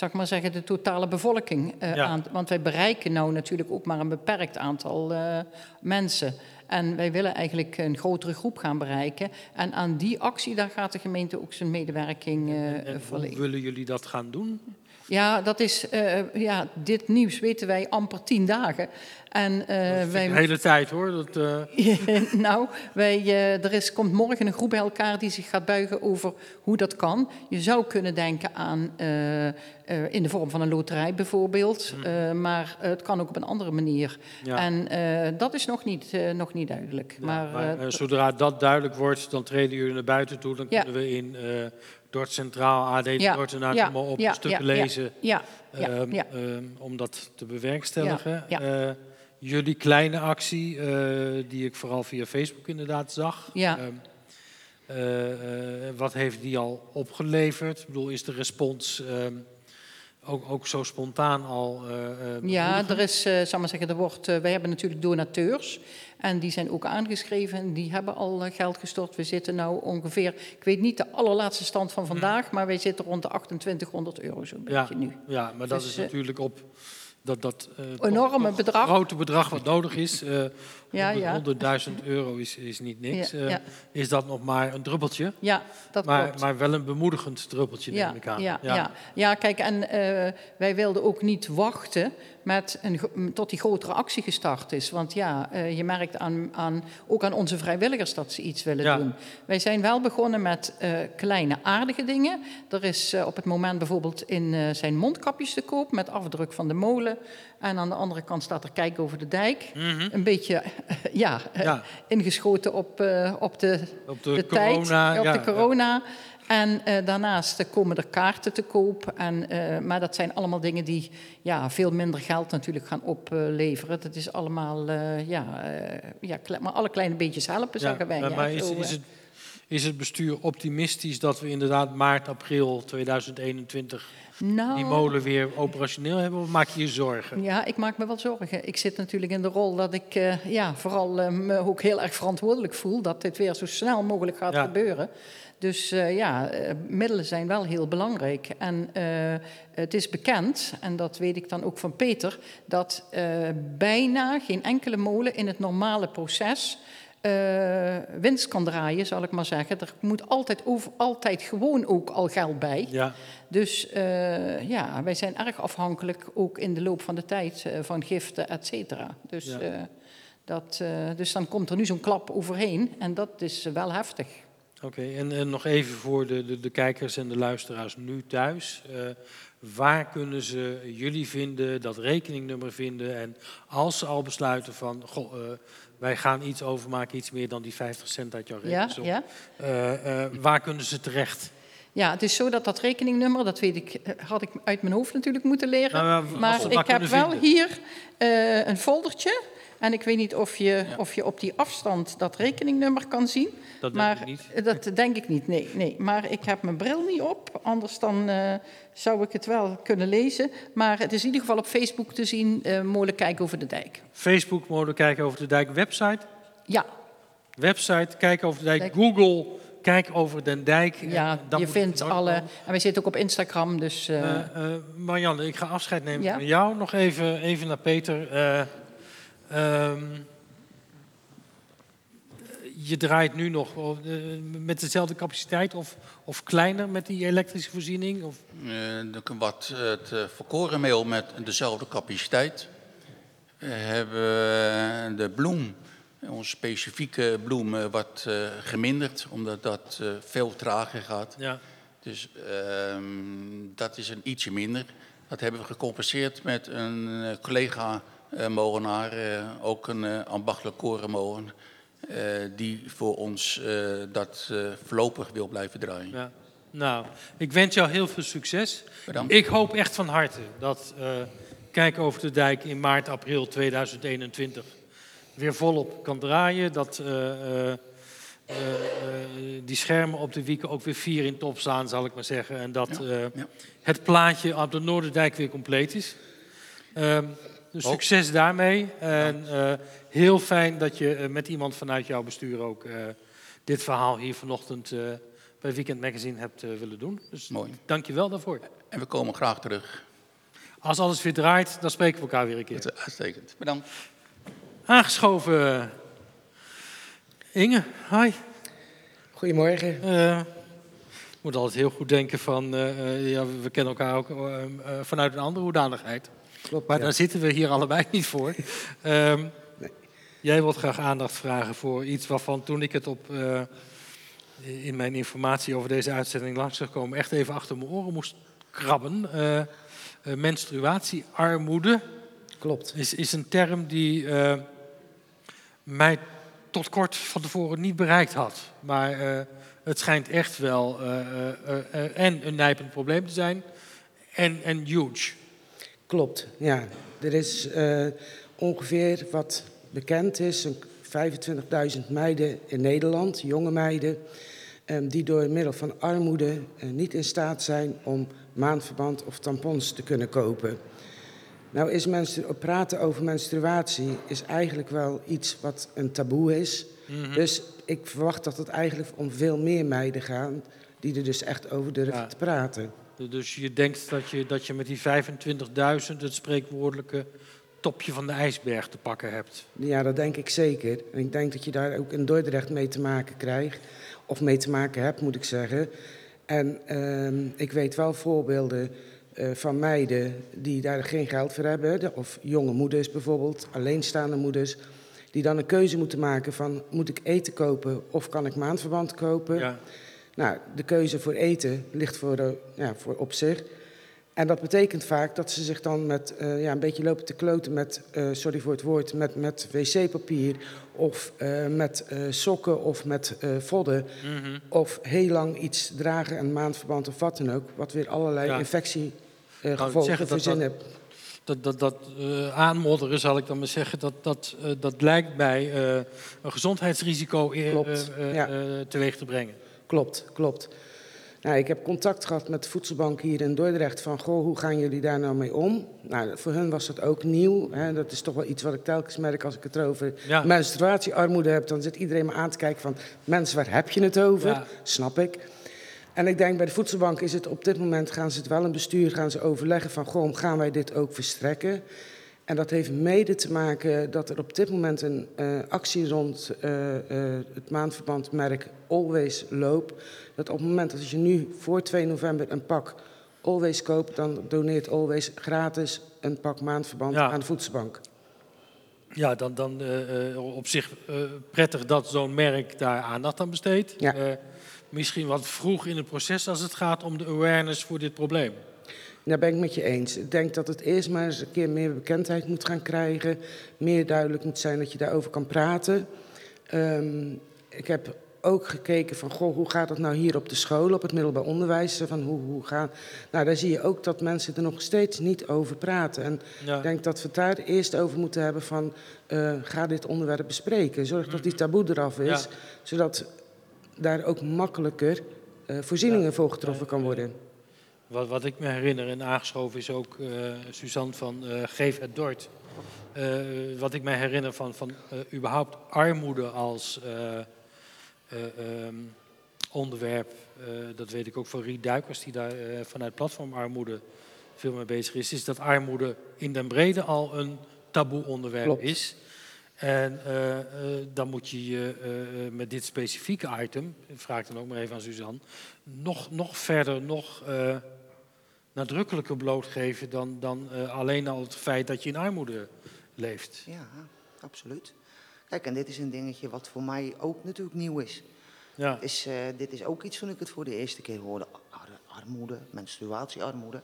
ik maar zeggen, de totale bevolking ja. aan... Want wij bereiken nou natuurlijk ook maar een beperkt aantal mensen. En wij willen eigenlijk een grotere groep gaan bereiken. En aan die actie, daar gaat de gemeente ook zijn medewerking uh, en, Hoe willen jullie dat gaan doen? Ja, dat is, uh, ja, dit nieuws weten wij amper tien dagen. En, uh, wij... De hele tijd hoor. Dat, uh... nou, wij, er is, komt morgen een groep bij elkaar die zich gaat buigen over hoe dat kan. Je zou kunnen denken aan in de vorm van een loterij bijvoorbeeld. Mm. maar het kan ook op een andere manier. Ja. En dat is nog niet, nog niet duidelijk. Ja, maar, maar zodra dat duidelijk wordt, dan treden jullie naar buiten toe. Dan kunnen we in Dort Centraal, AD ja. Dort en ja. op ja. stukken lezen. Ja. Um, um, om dat te bewerkstelligen. Ja jullie kleine actie, uh, die ik vooral via Facebook inderdaad zag. Ja. Uh, uh, wat heeft die al opgeleverd? Ik bedoel, is de respons ehm, ook, ook zo spontaan al? ja, er is, zal maar zeggen, er wordt, wij hebben natuurlijk donateurs. En die zijn ook aangeschreven en die hebben al geld gestort. We zitten nou ongeveer, ik weet niet de allerlaatste stand van vandaag, hmm. maar wij zitten rond de 2800 euro zo'n ja, beetje nu. Ja, maar dat dus, is natuurlijk op dat dat uh, enorme bedrag. grote bedrag wat nodig is. Uh, ja, ja. 100.000 euro is, is niet niks. Ja, uh, is dat nog maar een druppeltje? Ja, dat maar, klopt. Maar wel een bemoedigend druppeltje, neem ik aan. Ja, ja. Ja. kijk, en wij wilden ook niet wachten met een, tot die grotere actie gestart is. Want ja, uh, je merkt aan, aan, ook aan onze vrijwilligers dat ze iets willen doen. Wij zijn wel begonnen met uh, kleine aardige dingen. Er is op het moment bijvoorbeeld in zijn mondkapjes te koop met afdruk van de molen. En aan de andere kant staat er Kijk over de dijk. Mm -hmm. Een beetje ja, ja, ingeschoten op, op de, op de, de corona, tijd, op de corona. En uh, daarnaast komen er kaarten te koop. En, uh, maar dat zijn allemaal dingen die ja, veel minder geld natuurlijk gaan opleveren. Dat is allemaal, uh, ja, ja, maar alle kleine beetjes helpen, ja, zeggen wij. Maar, maar is, is, het, is het bestuur optimistisch dat we inderdaad maart, april 2021 nou, die molen weer operationeel hebben? Of maak je je zorgen? Ja, ik maak me wel zorgen. Ik zit natuurlijk in de rol dat ik ja, vooral me ook heel erg verantwoordelijk voel dat dit weer zo snel mogelijk gaat ja. gebeuren. Dus uh, ja, eh, middelen zijn wel heel belangrijk. En uh, het is bekend, en dat weet ik dan ook van Peter, dat bijna geen enkele molen in het normale proces winst kan draaien, zal ik maar zeggen. Er moet altijd, over, altijd gewoon ook al geld bij. Ja. Dus ja, wij zijn erg afhankelijk, ook in de loop van de tijd, van giften, et cetera. Dus, ja. dat, dus dan komt er nu zo'n klap overheen en dat is wel heftig. Oké, en, en, nog even voor de, de, de, kijkers en de luisteraars nu thuis. Waar kunnen ze jullie vinden, dat rekeningnummer vinden? En als ze al besluiten van, goh, wij gaan iets overmaken, iets meer dan die 50 cent uit jouw rekening. Ja, ja. Uh, waar kunnen ze terecht? Ja, het is zo dat dat rekeningnummer, dat weet ik, had ik uit mijn hoofd natuurlijk moeten leren. Nou, maar ik heb wel hier een foldertje en ik weet niet of je, of je op die afstand dat rekeningnummer kan zien. Dat maar, denk ik niet. Dat denk ik niet, nee, nee. Maar ik heb mijn bril niet op, anders dan uh, zou ik het wel kunnen lezen. Maar het is in ieder geval op Facebook te zien, uh, Molen Kijken over de Dijk. Facebook, Molen Kijken over de Dijk, website? Ja. Website, Kijken over de Dijk, Google kijk over den dijk. Ja, je vindt alle... En wij zitten ook op Instagram, dus... eh, Eh, eh, Marianne, ik ga afscheid nemen Ja? van jou. Nog even, even naar Peter. Eh, ehm, je draait nu nog eh, met dezelfde capaciteit of, of kleiner met die elektrische voorziening? Of, Eh, de- wat het uh, verkorenmeel met dezelfde capaciteit. We hebben de bloem, onze specifieke bloem, eh, wat eh, geminderd, omdat dat eh, veel trager gaat. ja. Dus ehm, dat is een ietsje minder. Dat hebben we gecompenseerd met een eh, collega-molenaar, eh, ook een eh, ambachtelijk korenmolen, eh, die voor ons eh, dat eh, voorlopig wil blijven draaien. Ja. Nou, ik wens jou heel veel succes. Bedankt. Ik hoop echt van harte dat eh, Kijk over de dijk in maart, april 2021 weer volop kan draaien. Dat eh, eh, eh, eh, die schermen op de wieken ook weer vier in top staan, zal ik maar zeggen. En dat Ja, eh, ja. het plaatje op de Noorderdijk weer compleet is. Dus Ook. succes daarmee. En eh, heel fijn dat je eh, met iemand vanuit jouw bestuur ook eh, dit verhaal hier vanochtend eh, bij Weekend Magazine hebt willen doen. Dus Mooi. dank je wel daarvoor. En we komen graag terug. Als alles weer draait, dan spreken we elkaar weer een keer. Dat is uitstekend. Bedankt. Aangeschoven Inge, hi. Goedemorgen. Eh, ik moet altijd heel goed denken van, ja, we kennen elkaar ook vanuit een andere hoedanigheid. Klopt. Maar ja. daar zitten we hier allebei niet voor. Ehm, Nee. Jij wilt graag aandacht vragen voor iets waarvan toen ik het op, eh, in mijn informatie over deze uitzending langs zag komen, echt even achter mijn oren moest krabben. Eh, eh, menstruatiearmoede Klopt. is, is een term die mij tot kort van tevoren niet bereikt had. Maar het schijnt echt wel en een nijpend probleem te zijn en, en huge. Klopt, ja. Er is eh, ongeveer wat bekend is, een 25.000 meiden in Nederland, jonge meiden, eh, die door middel van armoede eh, niet in staat zijn om maandverband of tampons te kunnen kopen. Nou is praten over menstruatie is eigenlijk wel iets wat een taboe is. Dus ik verwacht dat het eigenlijk om veel meer meiden gaat die er dus echt over durven Ja. te praten. Dus je denkt dat je, dat je met die 25.000 het spreekwoordelijke topje van de ijsberg te pakken hebt. Ja, dat denk ik zeker. En ik denk dat je daar ook in Dordrecht mee te maken krijgt. Of mee te maken hebt, moet ik zeggen. En ehm, ik weet wel voorbeelden eh, van meiden die daar geen geld voor hebben. Of jonge moeders bijvoorbeeld, alleenstaande moeders. Die dan een keuze moeten maken van, moet ik eten kopen of kan ik maandverband kopen? Ja. Nou, de keuze voor eten ligt voor, ja, voor op zich. En dat betekent vaak dat ze zich dan met, eh, ja, een beetje lopen te kloten met, eh, sorry voor het woord, met, met wc-papier of eh, met sokken of met vodden. Mhm. Of heel lang iets dragen, een maandverband of wat dan ook, wat weer allerlei Ja. infectiegevolgen zeggen voor zin heeft. Dat, dat, dat aanmodderen, zal ik dan maar zeggen, dat, dat, dat lijkt eh, een gezondheidsrisico Klopt, ja. teweeg te brengen. Klopt, klopt. Nou, ik heb contact gehad met de voedselbank hier in Dordrecht van, goh, hoe gaan jullie daar nou mee om? Nou, voor hun was dat ook nieuw. Hè? Dat is toch wel iets wat ik telkens merk als ik het over Ja. menstruatiearmoede heb. Dan zit iedereen me aan te kijken van, mensen, waar heb je het over? Ja. Snap ik. En ik denk bij de voedselbank is het op dit moment, gaan ze het wel in bestuur, gaan ze overleggen van, goh, gaan wij dit ook verstrekken? En dat heeft mede te maken dat er op dit moment een eh, actie rond eh, eh, het maandverbandmerk Always loopt. Dat op het moment dat je nu voor 2 november een pak Always koopt, dan doneert Always gratis een pak maandverband Ja. aan de voedselbank. Ja, dan, dan op zich prettig dat zo'n merk daar aandacht aan besteedt. Ja. Misschien wat vroeg in het proces als het gaat om de awareness voor dit probleem. Daar ben ik met je eens. Ik denk dat het eerst maar eens een keer meer bekendheid moet gaan krijgen. Meer duidelijk moet zijn dat je daarover kan praten. Ehm, ik heb ook gekeken van, goh, hoe gaat het nou hier op de school, op het middelbaar onderwijs? Van hoe, hoe gaan... Nou, daar zie je ook dat mensen er nog steeds niet over praten. En Ja. ik denk dat we het daar eerst over moeten hebben van, eh, ga dit onderwerp bespreken. Zorg dat die taboe eraf is, Ja. zodat daar ook makkelijker eh, voorzieningen voor getroffen kan worden. Wat, wat ik me herinner, en aangeschoven is ook eh, Suzanne van eh, Geef het Dort. Eh, wat ik me herinner van, van überhaupt armoede als eh, eh, ehm, onderwerp, dat weet ik ook van Riet Duikers, die daar vanuit platformarmoede veel mee bezig is, is dat armoede in den brede al een taboe onderwerp Klopt. is. En dan moet je je met dit specifieke item, vraag dan ook maar even aan Suzanne, nog, nog verder, nog nadrukkelijker blootgeven dan, dan eh, alleen al het feit dat je in armoede leeft. Ja, absoluut. Kijk, en dit is een dingetje wat voor mij ook natuurlijk nieuw is. Ja, is eh, dit is ook iets toen ik het voor de eerste keer hoorde. Ar- armoede, menstruatiearmoede.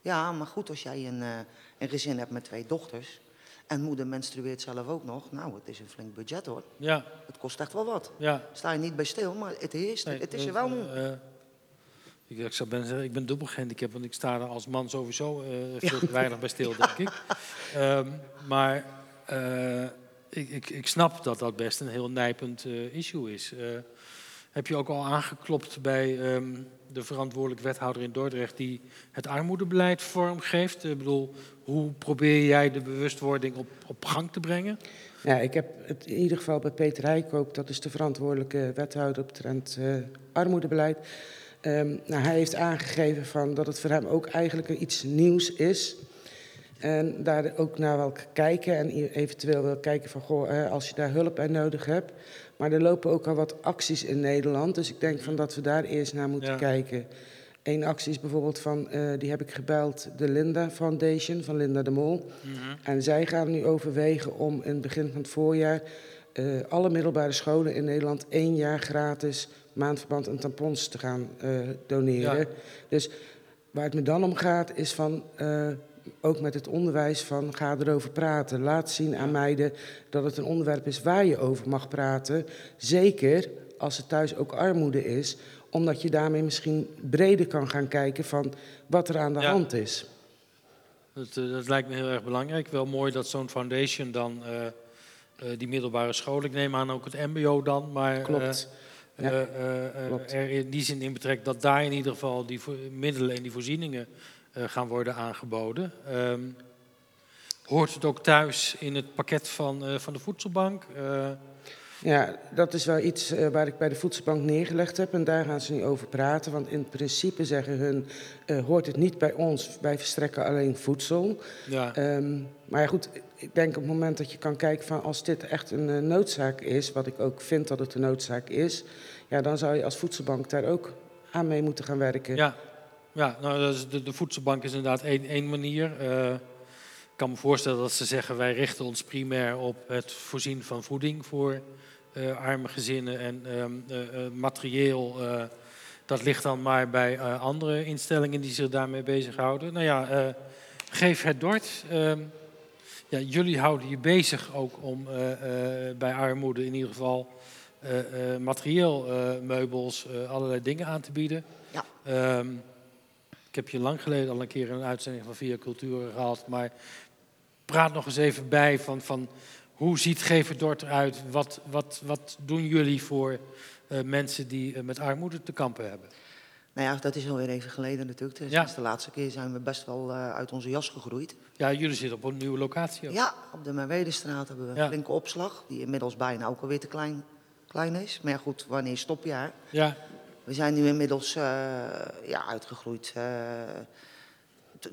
Ja, maar goed, als jij een, eh, een gezin hebt met twee dochters... en moeder menstrueert zelf ook nog... nou, het is een flink budget hoor. ja, Het kost echt wel wat. ja. Sta je niet bij stil, maar het heerst. Nee, het is er wel nu. eh, ik, ik zou bijna zeggen, ik ben dubbel gehandicapt, want ik sta er als man sowieso eh, veel te weinig bij stil, denk ik. Ehm, maar eh, ik, ik, ik snap dat dat best een heel nijpend eh, issue is. Eh, heb je ook al aangeklopt bij ehm, de verantwoordelijk wethouder in Dordrecht die het armoedebeleid vormgeeft? Ik bedoel, hoe probeer jij de bewustwording op, op gang te brengen? Ja, ik heb het in ieder geval bij Peter Heikoop, dat is de verantwoordelijke wethouder op trend eh, armoedebeleid. Ehm, nou, hij heeft aangegeven van dat het voor hem ook eigenlijk iets nieuws is. En daar ook naar wil kijken en eventueel wil kijken van, goh, als je daar hulp bij nodig hebt. Maar er lopen ook al wat acties in Nederland, dus ik denk van dat we daar eerst naar moeten Ja. kijken. Eén actie is bijvoorbeeld van, eh, die heb ik gebeld, de Linda Foundation van Linda de Mol. En zij gaan nu overwegen om in het begin van het voorjaar eh, alle middelbare scholen in Nederland één jaar gratis maandverband en tampons te gaan eh, doneren. Ja. Dus waar het me dan om gaat is van eh, ook met het onderwijs van ga erover praten. Laat zien aan meiden dat het een onderwerp is waar je over mag praten. Zeker als het thuis ook armoede is, omdat je daarmee misschien breder kan gaan kijken van wat er aan de Ja. hand is. Dat, eh, dat lijkt me heel erg belangrijk. Wel mooi dat zo'n foundation dan die middelbare school, ik neem aan ook het MBO dan, maar Klopt. Ja, eh, eh, klopt. er in die zin in betrekt dat daar in ieder geval die middelen en die voorzieningen eh, gaan worden aangeboden. Ehm, hoort het ook thuis in het pakket van, eh, van de voedselbank? Ja, dat is wel iets eh, waar ik bij de voedselbank neergelegd heb. En daar gaan ze nu over praten. Want in principe zeggen hun, eh, hoort het niet bij ons. Wij verstrekken alleen voedsel. ja, Ehm, maar ja, goed, ik denk op het moment dat je kan kijken van als dit echt een eh, noodzaak is, wat ik ook vind dat het een noodzaak is, ja, dan zou je als voedselbank daar ook aan mee moeten gaan werken. Ja, ja nou, de, de voedselbank is inderdaad één, één manier. Ik kan me voorstellen dat ze zeggen wij richten ons primair op het voorzien van voeding voor arme gezinnen en ehm, eh, eh, materieel. eh, dat ligt dan maar bij eh, andere instellingen die zich daarmee bezighouden. Nou ja, eh, geef het Dort. Ehm, ja, jullie houden je bezig ook om eh, eh, bij armoede in ieder geval eh, eh, materieel, eh, meubels, eh, allerlei dingen aan te bieden. Ja. Ehm, ik heb je lang geleden al een keer een uitzending van Via Cultuur gehad, maar praat nog eens even bij van, van hoe ziet Geven Dort eruit? Wat, wat, wat doen jullie voor eh, mensen die eh, met armoede te kampen hebben? Nou ja, dat is alweer even geleden natuurlijk. Dus Ja. Sinds de laatste keer zijn we best wel eh, uit onze jas gegroeid. Ja, jullie zitten op een nieuwe locatie ook. Ja, op de Merwedestraat hebben we een Ja. flinke opslag. Die inmiddels bijna ook alweer te klein, klein is. Maar ja, goed, wanneer stop je haar? Ja, We zijn nu inmiddels ja, uitgegroeid.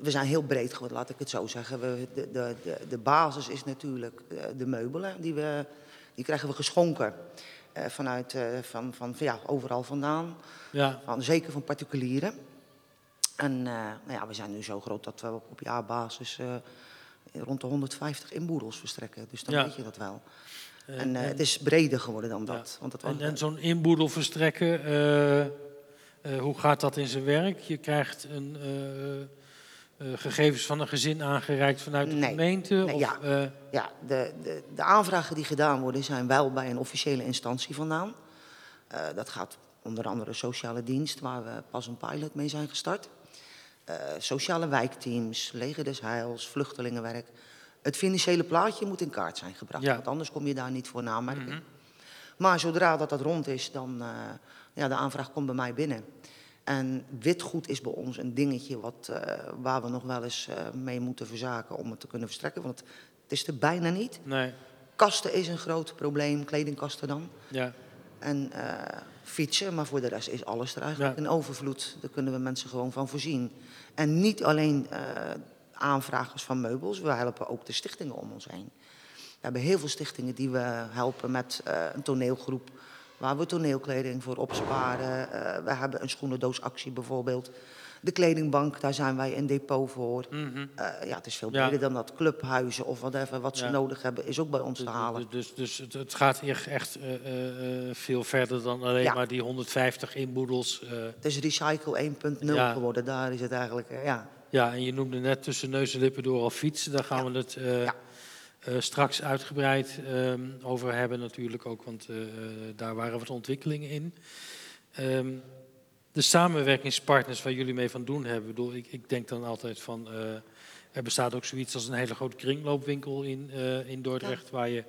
We zijn heel breed geworden, laat ik het zo zeggen. We, de, de, de, basis is natuurlijk eh, de meubelen. Die, we, die krijgen we geschonken. eh, vanuit, eh, van, van, ja, overal vandaan. ja, Van, zeker van particulieren. En nou ja, we zijn nu zo groot dat we op, op jaarbasis rond de 150 inboedels verstrekken. Dus dan Ja. weet je dat wel. En en- het is breder geworden dan Ja. dat. Want dat En, was- en zo'n inboedel verstrekken, hoe gaat dat in zijn werk? Je krijgt een, eh, gegevens van een gezin aangereikt vanuit de Nee. gemeente? Nee, of, ja. eh, Ja, de, de, de aanvragen die gedaan worden zijn wel bij een officiële instantie vandaan. Eh, dat gaat onder andere sociale dienst, waar we pas een pilot mee zijn gestart. Sociale wijkteams, leger des heils, vluchtelingenwerk. Het financiële plaatje moet in kaart zijn gebracht, Ja. want anders kom je daar niet voor namerking. Mhm. Maar zodra dat, dat rond is, dan ja, de aanvraag komt bij mij binnen. En witgoed is bij ons een dingetje wat, uh, waar we nog wel eens uh, mee moeten verzaken om het te kunnen verstrekken. Want het is er bijna niet. nee, Kasten is een groot probleem, kledingkasten dan. ja. en fietsen. Maar voor de rest is alles er eigenlijk in overvloed. Daar kunnen we mensen gewoon van voorzien. En niet alleen aanvragers van meubels, we helpen ook de stichtingen om ons heen. We hebben heel veel stichtingen die we helpen met een toneelgroep waar we toneelkleding voor opsparen. Uh, we hebben een schoenendoosactie bijvoorbeeld. De kledingbank, daar zijn wij een depot voor. Mm -hmm. uh, ja, het is veel breder ja. dan dat. Clubhuizen of whatever, wat ze ja. nodig hebben, is ook bij ons dus, te halen. Dus, dus, dus het gaat echt uh, veel verder dan alleen ja. maar die 150 inboedels. Het is Recycle 1.0 geworden, daar is het eigenlijk, ja. Ja, en je noemde net tussen neus en lippen door al fietsen. Daar gaan we het straks uitgebreid um, over hebben natuurlijk ook, want uh, daar waren wat ontwikkelingen in. Um, de samenwerkingspartners waar jullie mee van doen hebben, bedoel, ik, ik denk dan altijd van, uh, er bestaat ook zoiets als een hele grote kringloopwinkel in, in Dordrecht, ja. waar je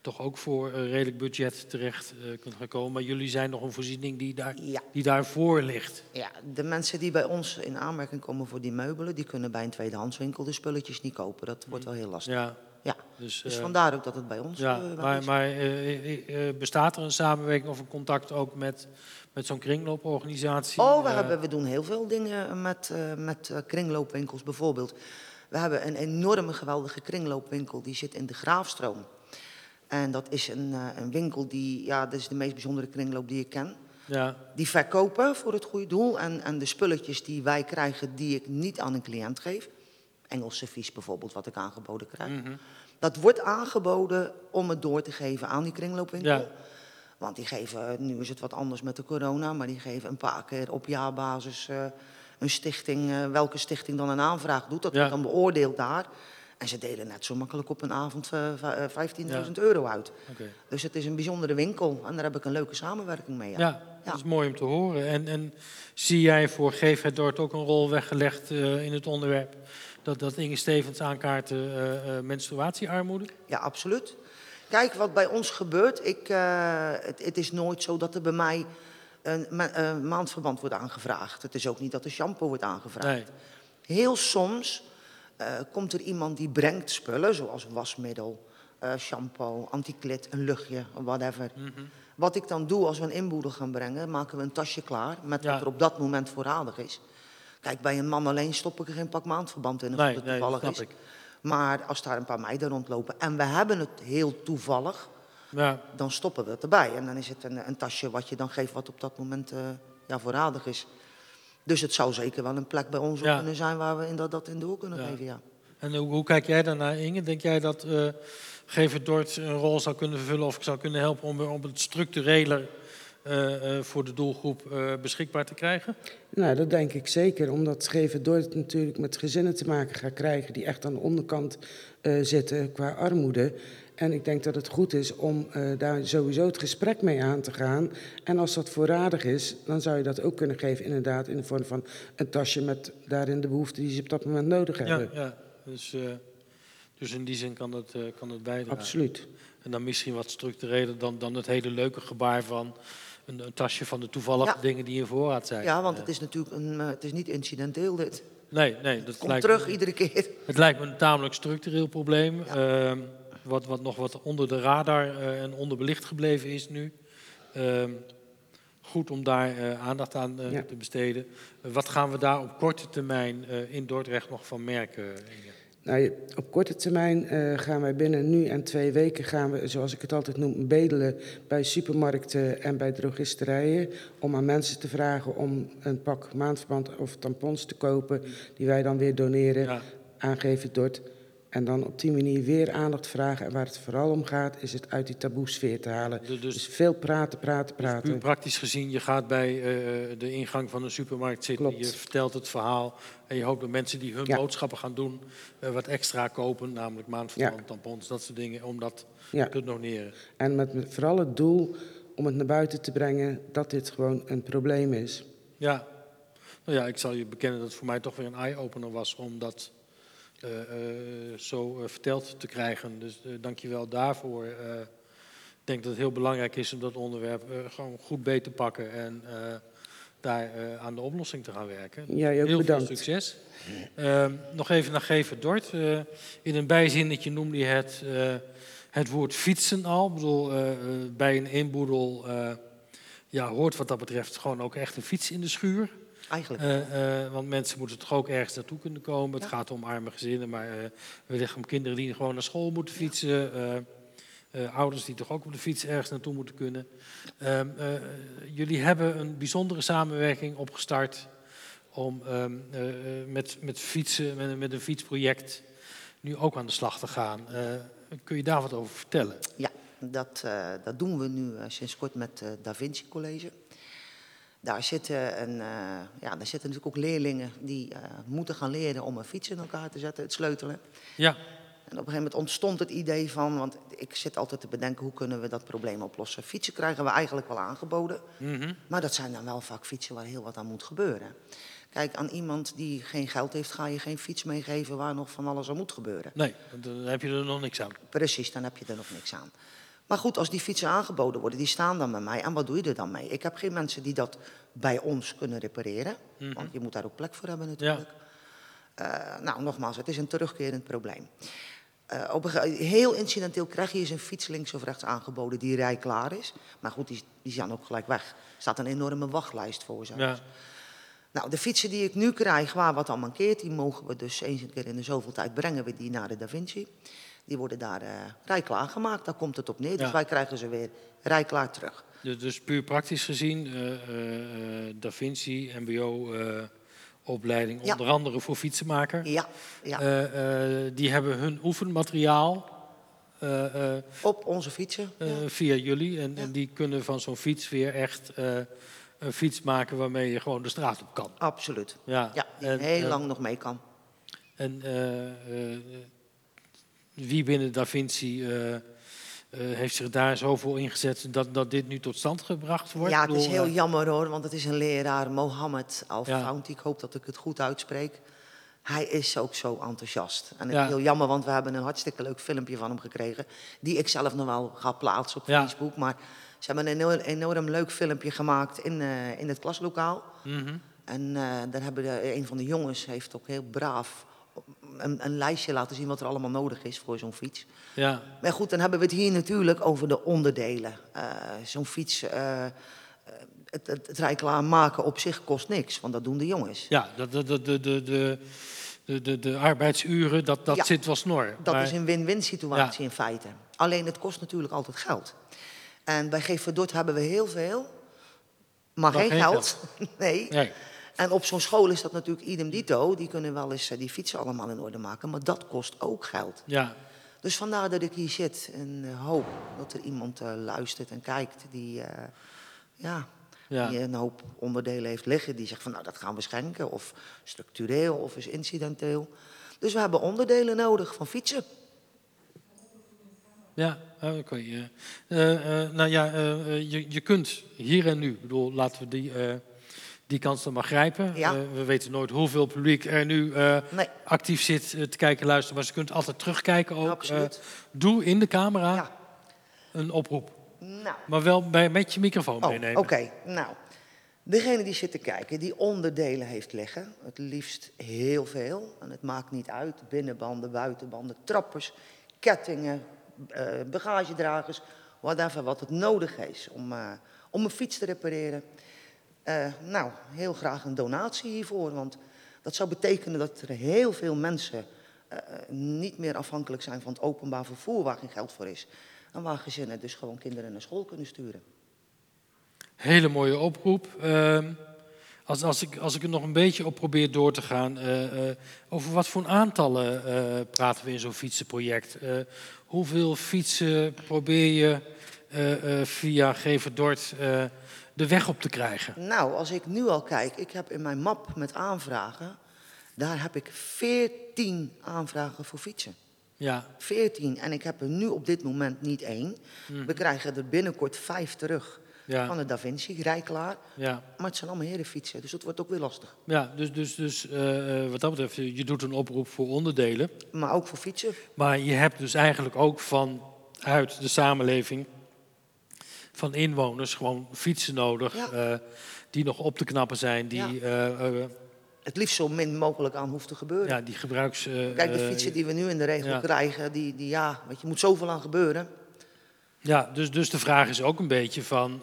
toch ook voor een redelijk budget terecht kunt gaan komen. Maar jullie zijn nog een voorziening die, daar, ja. die daarvoor ligt. Ja, de mensen die bij ons in aanmerking komen voor die meubelen, die kunnen bij een tweedehandswinkel de spulletjes niet kopen. Dat wordt wel heel lastig. Ja. Dus, dus vandaar ook dat het bij ons ja, uh, maar, maar uh, bestaat er een samenwerking of een contact ook met, met zo'n kringlooporganisatie? Oh, we, hebben, we doen heel veel dingen met, met kringloopwinkels bijvoorbeeld. We hebben een enorme geweldige kringloopwinkel, die zit in de Graafstroom. En dat is een, een winkel die, ja, dat is de meest bijzondere kringloop die ik ken. Ja. Die verkopen voor het goede doel. En, en de spulletjes die wij krijgen, die ik niet aan een cliënt geef. Engels servies bijvoorbeeld, wat ik aangeboden krijg. Mm -hmm. Dat wordt aangeboden om het door te geven aan die kringloopwinkel. Ja. Want die geven, nu is het wat anders met de corona, maar die geven een paar keer op jaarbasis uh, een stichting, uh, welke stichting dan een aanvraag doet. Dat Ja. wordt dan beoordeeld daar. En ze delen net zo makkelijk op een avond uh, 15.000 euro uit. Dus het is een bijzondere winkel en daar heb ik een leuke samenwerking mee. Ja. Ja, dat is mooi om te horen. En, en zie jij voor Geef het Dort ook een rol weggelegd in het onderwerp dat, dat Inge Stevens aankaart uh, uh, menstruatiearmoede? Ja, absoluut. Kijk, wat bij ons gebeurt, ik, uh, het, het, is nooit zo dat er bij mij een, ma maandverband wordt aangevraagd. Het is ook niet dat er shampoo wordt aangevraagd. Nee. Heel soms komt er iemand die brengt spullen, zoals wasmiddel, shampoo, antiklit, een luchtje, whatever. Mm -hmm. Wat ik dan doe als we een inboedel gaan brengen, maken we een tasje klaar met ja. wat er op dat moment voorradig is. Kijk, bij een man alleen stop ik er geen pak maandverband in, als nee, het nee, toevallig dat is. Ik. Maar als daar een paar meiden rondlopen en we hebben het heel toevallig, ja. dan stoppen we het erbij. En dan is het een, een, tasje wat je dan geeft wat op dat moment uh, ja, voorradig is. Dus het zou zeker wel een plek bij ons ja. kunnen zijn waar we in dat, dat in door kunnen ja. geven, ja. En hoe, hoe, kijk jij daarnaar, Inge? Denk jij dat uh, Geef het Dort een rol zou kunnen vervullen of zou kunnen helpen om, om het structureler uh, voor de doelgroep uh, beschikbaar te krijgen? Nou, dat denk ik zeker. Omdat Geven Dort natuurlijk met gezinnen te maken gaat krijgen die echt aan de onderkant zitten qua armoede. En ik denk dat het goed is om daar sowieso het gesprek mee aan te gaan. En als dat voorradig is, dan zou je dat ook kunnen geven inderdaad in de vorm van een tasje met daarin de behoeften die ze op dat moment nodig hebben. Ja, ja. Dus, dus in die zin kan het, kan het bijdragen. Absoluut. En dan misschien wat structureler dan, dan het hele leuke gebaar van een, een tasje van de toevallige ja. dingen die in voorraad zijn. Ja, want het is natuurlijk een, uh, het is niet incidenteel dit. Nee, nee. Dat komt terug me, iedere keer. Het lijkt me een tamelijk structureel probleem. Ja. Uh, wat, wat nog wat onder de radar uh, en onderbelicht gebleven is nu. Ehm, goed om daar uh, aandacht aan ja. te besteden. wat gaan we daar op korte termijn in Dordrecht nog van merken, Inge? Nou, op korte termijn uh, gaan wij binnen nu en twee weken gaan we, zoals ik het altijd noem, bedelen bij supermarkten en bij drogisterijen. Om aan mensen te vragen om een pak maandverband of tampons te kopen, die wij dan weer doneren, ja. aangeven Dort. En dan op die manier weer aandacht vragen. En waar het vooral om gaat, is het uit die taboesfeer te halen. Dus, dus veel praten, praten, praten. Dus praktisch gezien, je gaat bij uh, de ingang van een supermarkt zitten. Klopt. Je vertelt het verhaal. En je hoopt dat mensen die hun ja. boodschappen gaan doen, uh, wat extra kopen. Namelijk maandverband, ja. tampons, dat soort dingen. Om dat ja. te doneren. En met, vooral het doel om het naar buiten te brengen dat dit gewoon een probleem is. Ja. Nou ja, ik zal je bekennen dat het voor mij toch weer een eye-opener was. Omdat... zo uh, verteld te krijgen. Dus dank je wel daarvoor. ik denk dat het heel belangrijk is om dat onderwerp gewoon goed beet te pakken en daar aan de oplossing te gaan werken. Ja, heel bedankt. veel succes. nog even naar Geven Dort. in een bijzinnetje noemde je het, het woord fietsen al. Ik bedoel, eh, eh, bij een inboedel eh, ja, hoort wat dat betreft gewoon ook echt een fiets in de schuur. Eigenlijk. Eh, eh, want mensen moeten toch ook ergens naartoe kunnen komen. Het gaat om arme gezinnen, maar eh wellicht om kinderen die gewoon naar school moeten fietsen. ouders die toch ook op de fiets ergens naartoe moeten kunnen. Ehm, eh, jullie hebben een bijzondere samenwerking opgestart om ehm, eh, eh, met, met fietsen, met, een- met een fietsproject, nu ook aan de slag te gaan. Kun je daar wat over vertellen? Ja, dat, dat doen we nu sinds kort met het Da Vinci College. Daar zitten, een, eh, ja, daar zitten natuurlijk ook leerlingen die eh, moeten gaan leren om een fiets in elkaar te zetten, het sleutelen. Ja, En op een gegeven moment ontstond het idee van, want ik zit altijd te bedenken hoe kunnen we dat probleem oplossen. Fietsen krijgen we eigenlijk wel aangeboden, mhm. maar dat zijn dan wel vaak fietsen waar heel wat aan moet gebeuren. Kijk, aan iemand die geen geld heeft, ga je geen fiets meegeven waar nog van alles aan moet gebeuren. nee, dan heb je er nog niks aan. Precies, dan heb je er nog niks aan. Maar goed, als die fietsen aangeboden worden, die staan dan bij mij. En wat doe je er dan mee? Ik heb geen mensen die dat bij ons kunnen repareren. Want je moet daar ook plek voor hebben natuurlijk. Eh, nou, nogmaals, het is een terugkerend probleem. Eh, op een heel incidenteel krijg je eens een fiets links of rechts aangeboden die rijklaar is. Maar goed, die, die zijn ook gelijk weg. Er staat een enorme wachtlijst voor zelfs. Ja, Nou, de fietsen die ik nu krijg, waar wat al mankeert, die mogen we dus eens een keer in de zoveel tijd brengen we die naar de Da Vinci. Die worden daar eh rijklaar gemaakt, daar komt het op neer. Dus wij krijgen ze weer rijklaar terug. dus, dus puur praktisch gezien, eh, Da Vinci, MBO-opleiding, Ja. onder andere voor fietsenmaker. Ja, ja. Die hebben hun oefenmateriaal op onze fietsen. ja. via jullie. En, en die kunnen van zo'n fiets weer echt een fiets maken waarmee je gewoon de straat op kan. Absoluut. Ja, Ja, die en, heel lang nog mee kan. En wie binnen Da Vinci eh, eh, heeft zich daar zoveel ingezet dat, dat dit nu tot stand gebracht wordt? Ja, het is heel eh, jammer hoor, want het is een leraar, Mohammed Ja. Al-Founti. Ik hoop dat ik het goed uitspreek. Hij is ook zo enthousiast. En het Ja. is heel jammer, want we hebben een hartstikke leuk filmpje van hem gekregen. Die ik zelf nog wel ga plaatsen op Ja. Facebook. Maar ze hebben een enorm, enorm leuk filmpje gemaakt in, in het klaslokaal. mhm. En eh daar hebben de, een van de jongens heeft ook heel braaf een, een, lijstje laten zien wat er allemaal nodig is voor zo'n fiets. Ja. Maar goed, dan hebben we het hier natuurlijk over de onderdelen. Uh, zo'n fiets, uh, het, het, het rijklaarmaken op zich kost niks, want dat doen de jongens. Ja, dat, de, de, de, de, de, de, arbeidsuren, dat, dat zit wel snor. Dat is een win-win situatie in feite. Alleen het kost natuurlijk altijd geld. En bij GV Dort hebben we heel veel, maar, maar geen, geld. nee. nee. En op zo'n school is dat natuurlijk idem dito. Die kunnen wel eens eh, die fietsen allemaal in orde maken, maar dat kost ook geld. Ja, Dus vandaar dat ik hier zit en eh, hoop dat er iemand eh, luistert en kijkt die, ja, ja. die een hoop onderdelen heeft liggen. Die zegt van nou dat gaan we schenken of structureel of is incidenteel. Dus we hebben onderdelen nodig van fietsen. Ja, oké. eh, nou ja, je, je kunt hier en nu, ik bedoel, laten we die, die kans dan maar grijpen. Ja. Eh, we weten nooit hoeveel publiek er nu eh, Nee, actief zit eh, te kijken en luisteren, maar ze kunt altijd terugkijken ook. absoluut. Doe in de camera ja. een oproep, Nou, maar wel bij, met je microfoon oh, meenemen. oké. Nou, degene die zit te kijken, die onderdelen heeft liggen, het liefst heel veel. En het maakt niet uit, binnenbanden, buitenbanden, trappers, kettingen, bagagedragers, whatever, wat het nodig is om, om een fiets te repareren. Eh, nou, heel graag een donatie hiervoor, want dat zou betekenen dat er heel veel mensen eh, niet meer afhankelijk zijn van het openbaar vervoer waar geen geld voor is. En waar gezinnen dus gewoon kinderen naar school kunnen sturen. Hele mooie oproep. Ehm, als, als, ik, als ik er nog een beetje op probeer door te gaan, eh, over wat voor aantallen praten we in zo'n fietsenproject? Hoeveel fietsen probeer je via Geverdort de weg op te krijgen? Nou, als ik nu al kijk, ik heb in mijn map met aanvragen, daar heb ik 14 aanvragen voor fietsen. Ja, 14. En ik heb er nu op dit moment niet één. We krijgen er binnenkort vijf terug van de Da Vinci, rijklaar. ja. Maar het zijn allemaal herenfietsen, dus dat wordt ook weer lastig. ja dus, dus, dus eh, eh, wat dat betreft, je doet een oproep voor onderdelen. Maar ook voor fietsen. Maar je hebt dus eigenlijk ook vanuit de samenleving van inwoners gewoon fietsen nodig Ja. eh, die nog op te knappen zijn, die Ja. eh, eh, het liefst zo min mogelijk aan hoeft te gebeuren. Ja, die gebruiks... Kijk, de fietsen die we nu in de regel ja. krijgen, die, die ja, weet je, moet zoveel aan gebeuren. Ja, dus, dus de vraag is ook een beetje van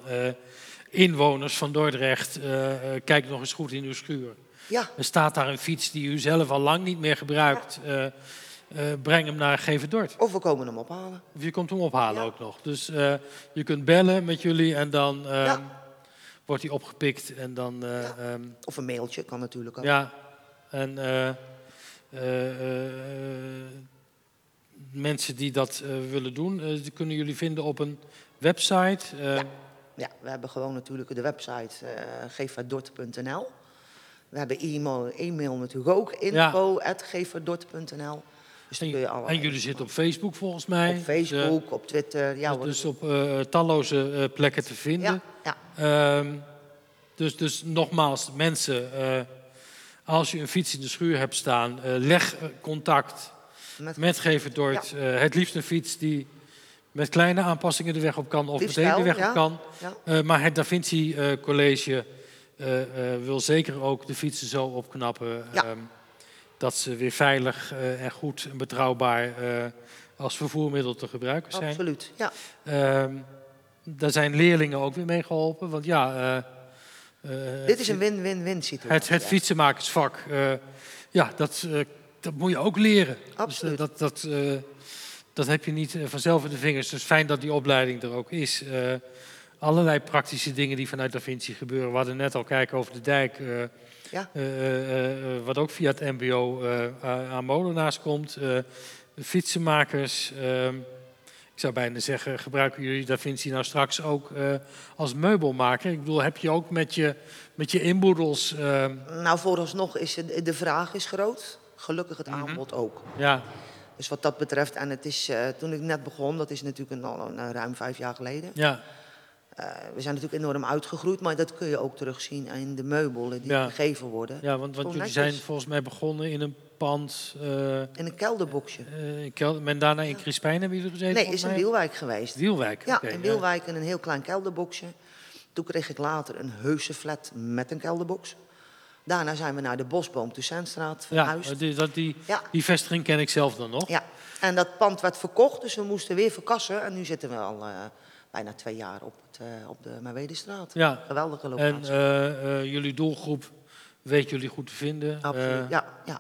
inwoners van Dordrecht, kijk nog eens goed in uw schuur. Ja, Er staat daar een fiets die u zelf al lang niet meer gebruikt. Eh, breng hem naar Gevendort. of we komen hem ophalen. Of je komt hem ophalen Ja. ook nog. Dus eh, je kunt bellen met jullie en dan eh, Ja. wordt hij opgepikt. En dan, eh, Ja. ehm, Of een mailtje, kan natuurlijk ook. ja, en mensen die dat willen doen, die kunnen jullie vinden op een website. Ja. We hebben gewoon natuurlijk de website uh. We hebben e-mail, e-mail natuurlijk ook, info.geefverdort.nl. Dus dan kun je En, jullie zitten op Facebook volgens mij. Op Facebook, op Twitter, ja Dus, dus, op eh, talloze eh, plekken te vinden. ja, ja, Ehm, dus, dus nogmaals, mensen, eh, als je een fiets in de schuur hebt staan, eh, leg eh, contact met, met Gevendort. Eh, het liefst een fiets die met kleine aanpassingen de weg op kan of meteen de weg ja. op kan. ja. Eh, maar het Da Vinci eh, College eh, eh, wil zeker ook de fietsen zo opknappen Ja. ehm, dat ze weer veilig eh, en goed en betrouwbaar eh, als vervoermiddel te gebruiken zijn. absoluut. Ja. Ehm, daar zijn leerlingen ook weer mee geholpen. Want ja, eh, Dit is een win-win-win situatie. het, het fietsenmakersvak, ja, dat, dat moet je ook leren. Absoluut. Dus, dat, dat, dat heb je niet vanzelf in de vingers. Dus fijn dat die opleiding er ook is. Eh, allerlei praktische dingen die vanuit Da Vinci gebeuren. We hadden net al kijken over de dijk. Ja. eh, eh, eh, wat ook via het mbo aan molenaars komt. Fietsenmakers. ehm, ik zou bijna zeggen, gebruiken jullie Da Vinci nou straks ook als meubelmaker? Ik bedoel, heb je ook met je, met je inboedels... ehm, Nou, vooralsnog is het, de vraag is groot. Gelukkig het Mhm. aanbod ook. ja, Dus wat dat betreft, en het is, toen ik net begon, dat is natuurlijk een, al een, ruim vijf jaar geleden. ja, Eh, we zijn natuurlijk enorm uitgegroeid, maar dat kun je ook terugzien in de meubelen die Ja. gegeven worden. ja, want, want jullie zijn volgens mij begonnen in een pand... eh, In een kelderboxje. eh, in Kel- en daarna in Crispijn hebben jullie gezeten? Nee, is in? Wielwijk geweest. Wielwijk. Ja, oké, in Wielwijk in een heel klein kelderboxje. Toen kreeg ik later een heuse flat met een kelderbox. Daarna zijn we naar de Bosboom Toussaintstraat Ja, verhuisd. die, dat, die, Ja, die vestiging ken ik zelf dan nog. ja, en dat pand werd verkocht, dus we moesten weer verkassen. En nu zitten we al bijna twee jaar op, het, eh, op de Merwedestraat. Ja, Geweldige en locatie. eh, eh, jullie doelgroep weet jullie goed te vinden. Absoluut, ja, ja.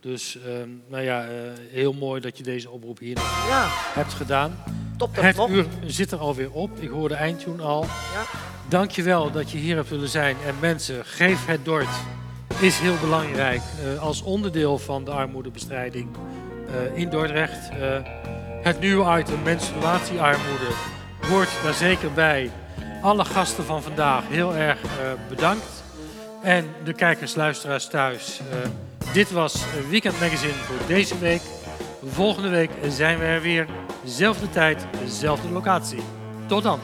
Dus ehm, nou ja, heel mooi dat je deze oproep hier ja, hebt gedaan. top dat het Het uur zit er alweer op. Ik hoorde eindtune al. Ja. Dankjewel dat je hier hebt willen zijn. En mensen, geef het Dort. Is heel belangrijk als onderdeel van de armoedebestrijding in Dordrecht. Het nieuwe item menstruatiearmoede hoort daar zeker bij. Alle gasten van vandaag heel erg eh, bedankt. En de kijkers, luisteraars thuis. eh, dit was Weekend Magazine voor deze week. Volgende week zijn we er weer. Zelfde tijd, dezelfde locatie. Tot dan.